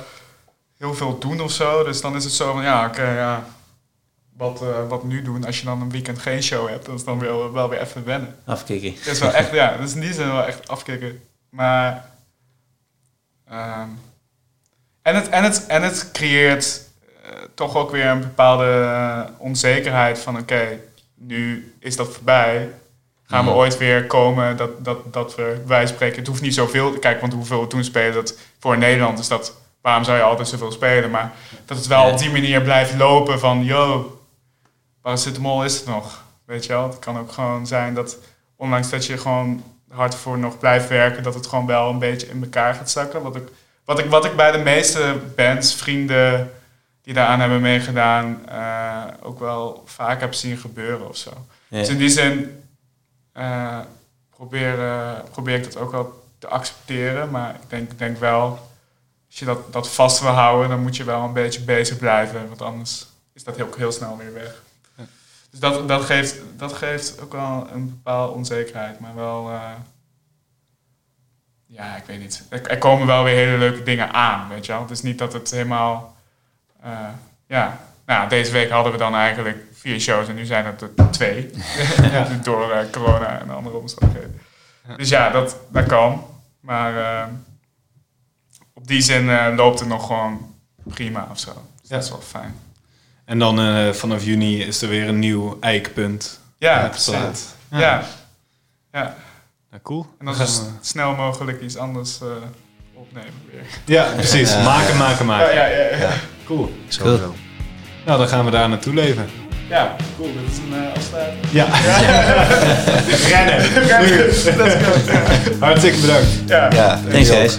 heel veel doen of zo. Dus dan is het zo van, ja, oké, ja. Wat, eh, wat nu doen als je dan een weekend geen show hebt? Dat is dan wel, wel weer even wennen. Afkicken. Het is wel echt, ja, dat is in die zin wel echt afkicken. Maar. ehm, en, het, en, het, en het creëert toch ook weer een bepaalde eh, onzekerheid van: oké, nu is dat voorbij. Gaan we ooit weer komen dat, dat, dat we, wij spreken, het hoeft niet zoveel. Kijk, want hoeveel we toen spelen, dat voor Nederland is dat, waarom zou je altijd zoveel spelen? Maar dat het wel op die manier blijft lopen van, yo, paracetamol is het nog. Weet je wel? Het kan ook gewoon zijn dat, ondanks dat je gewoon hard voor nog blijft werken, dat het gewoon wel een beetje in elkaar gaat zakken. Wat ik, wat ik, wat ik bij de meeste bands, vrienden die daaraan hebben meegedaan, eh, ook wel vaak heb zien gebeuren of zo. Ja. Dus in die zin eh, probeer, eh, probeer ik dat ook wel te accepteren. Maar ik denk, denk wel, als je dat, dat vast wil houden, dan moet je wel een beetje bezig blijven. Want anders is dat heel, heel snel weer weg. Dus dat, dat, geeft, dat geeft ook wel een bepaalde onzekerheid. Maar wel, ja, ik weet niet. Er, er komen wel weer hele leuke dingen aan, weet je wel. Het is niet dat het helemaal, ja. Nou, deze week hadden we dan eigenlijk vier shows en nu zijn het er twee. Door eh, corona en andere omstandigheden. Dus ja, dat, dat kan. Maar eh, op die zin eh, loopt het nog gewoon prima of zo. Dus Ja. dat is wel fijn. En dan eh, vanaf juni is er weer een nieuw eikpunt. Ja, precies. Ja. Ja. ja. Nou, cool. En dan gaan zo we- snel mogelijk iets anders eh, opnemen weer. Ja, precies. Ja. maken, maken, maken. Ja, ja, ja. ja. Cool. Sowieso. Nou, dan gaan we daar naartoe leven. Ja, cool. Dit is een uh, afsluiting. Ja. Rennen. Let's go. Hartstikke bedankt. Ja. Ja, Thanks guys.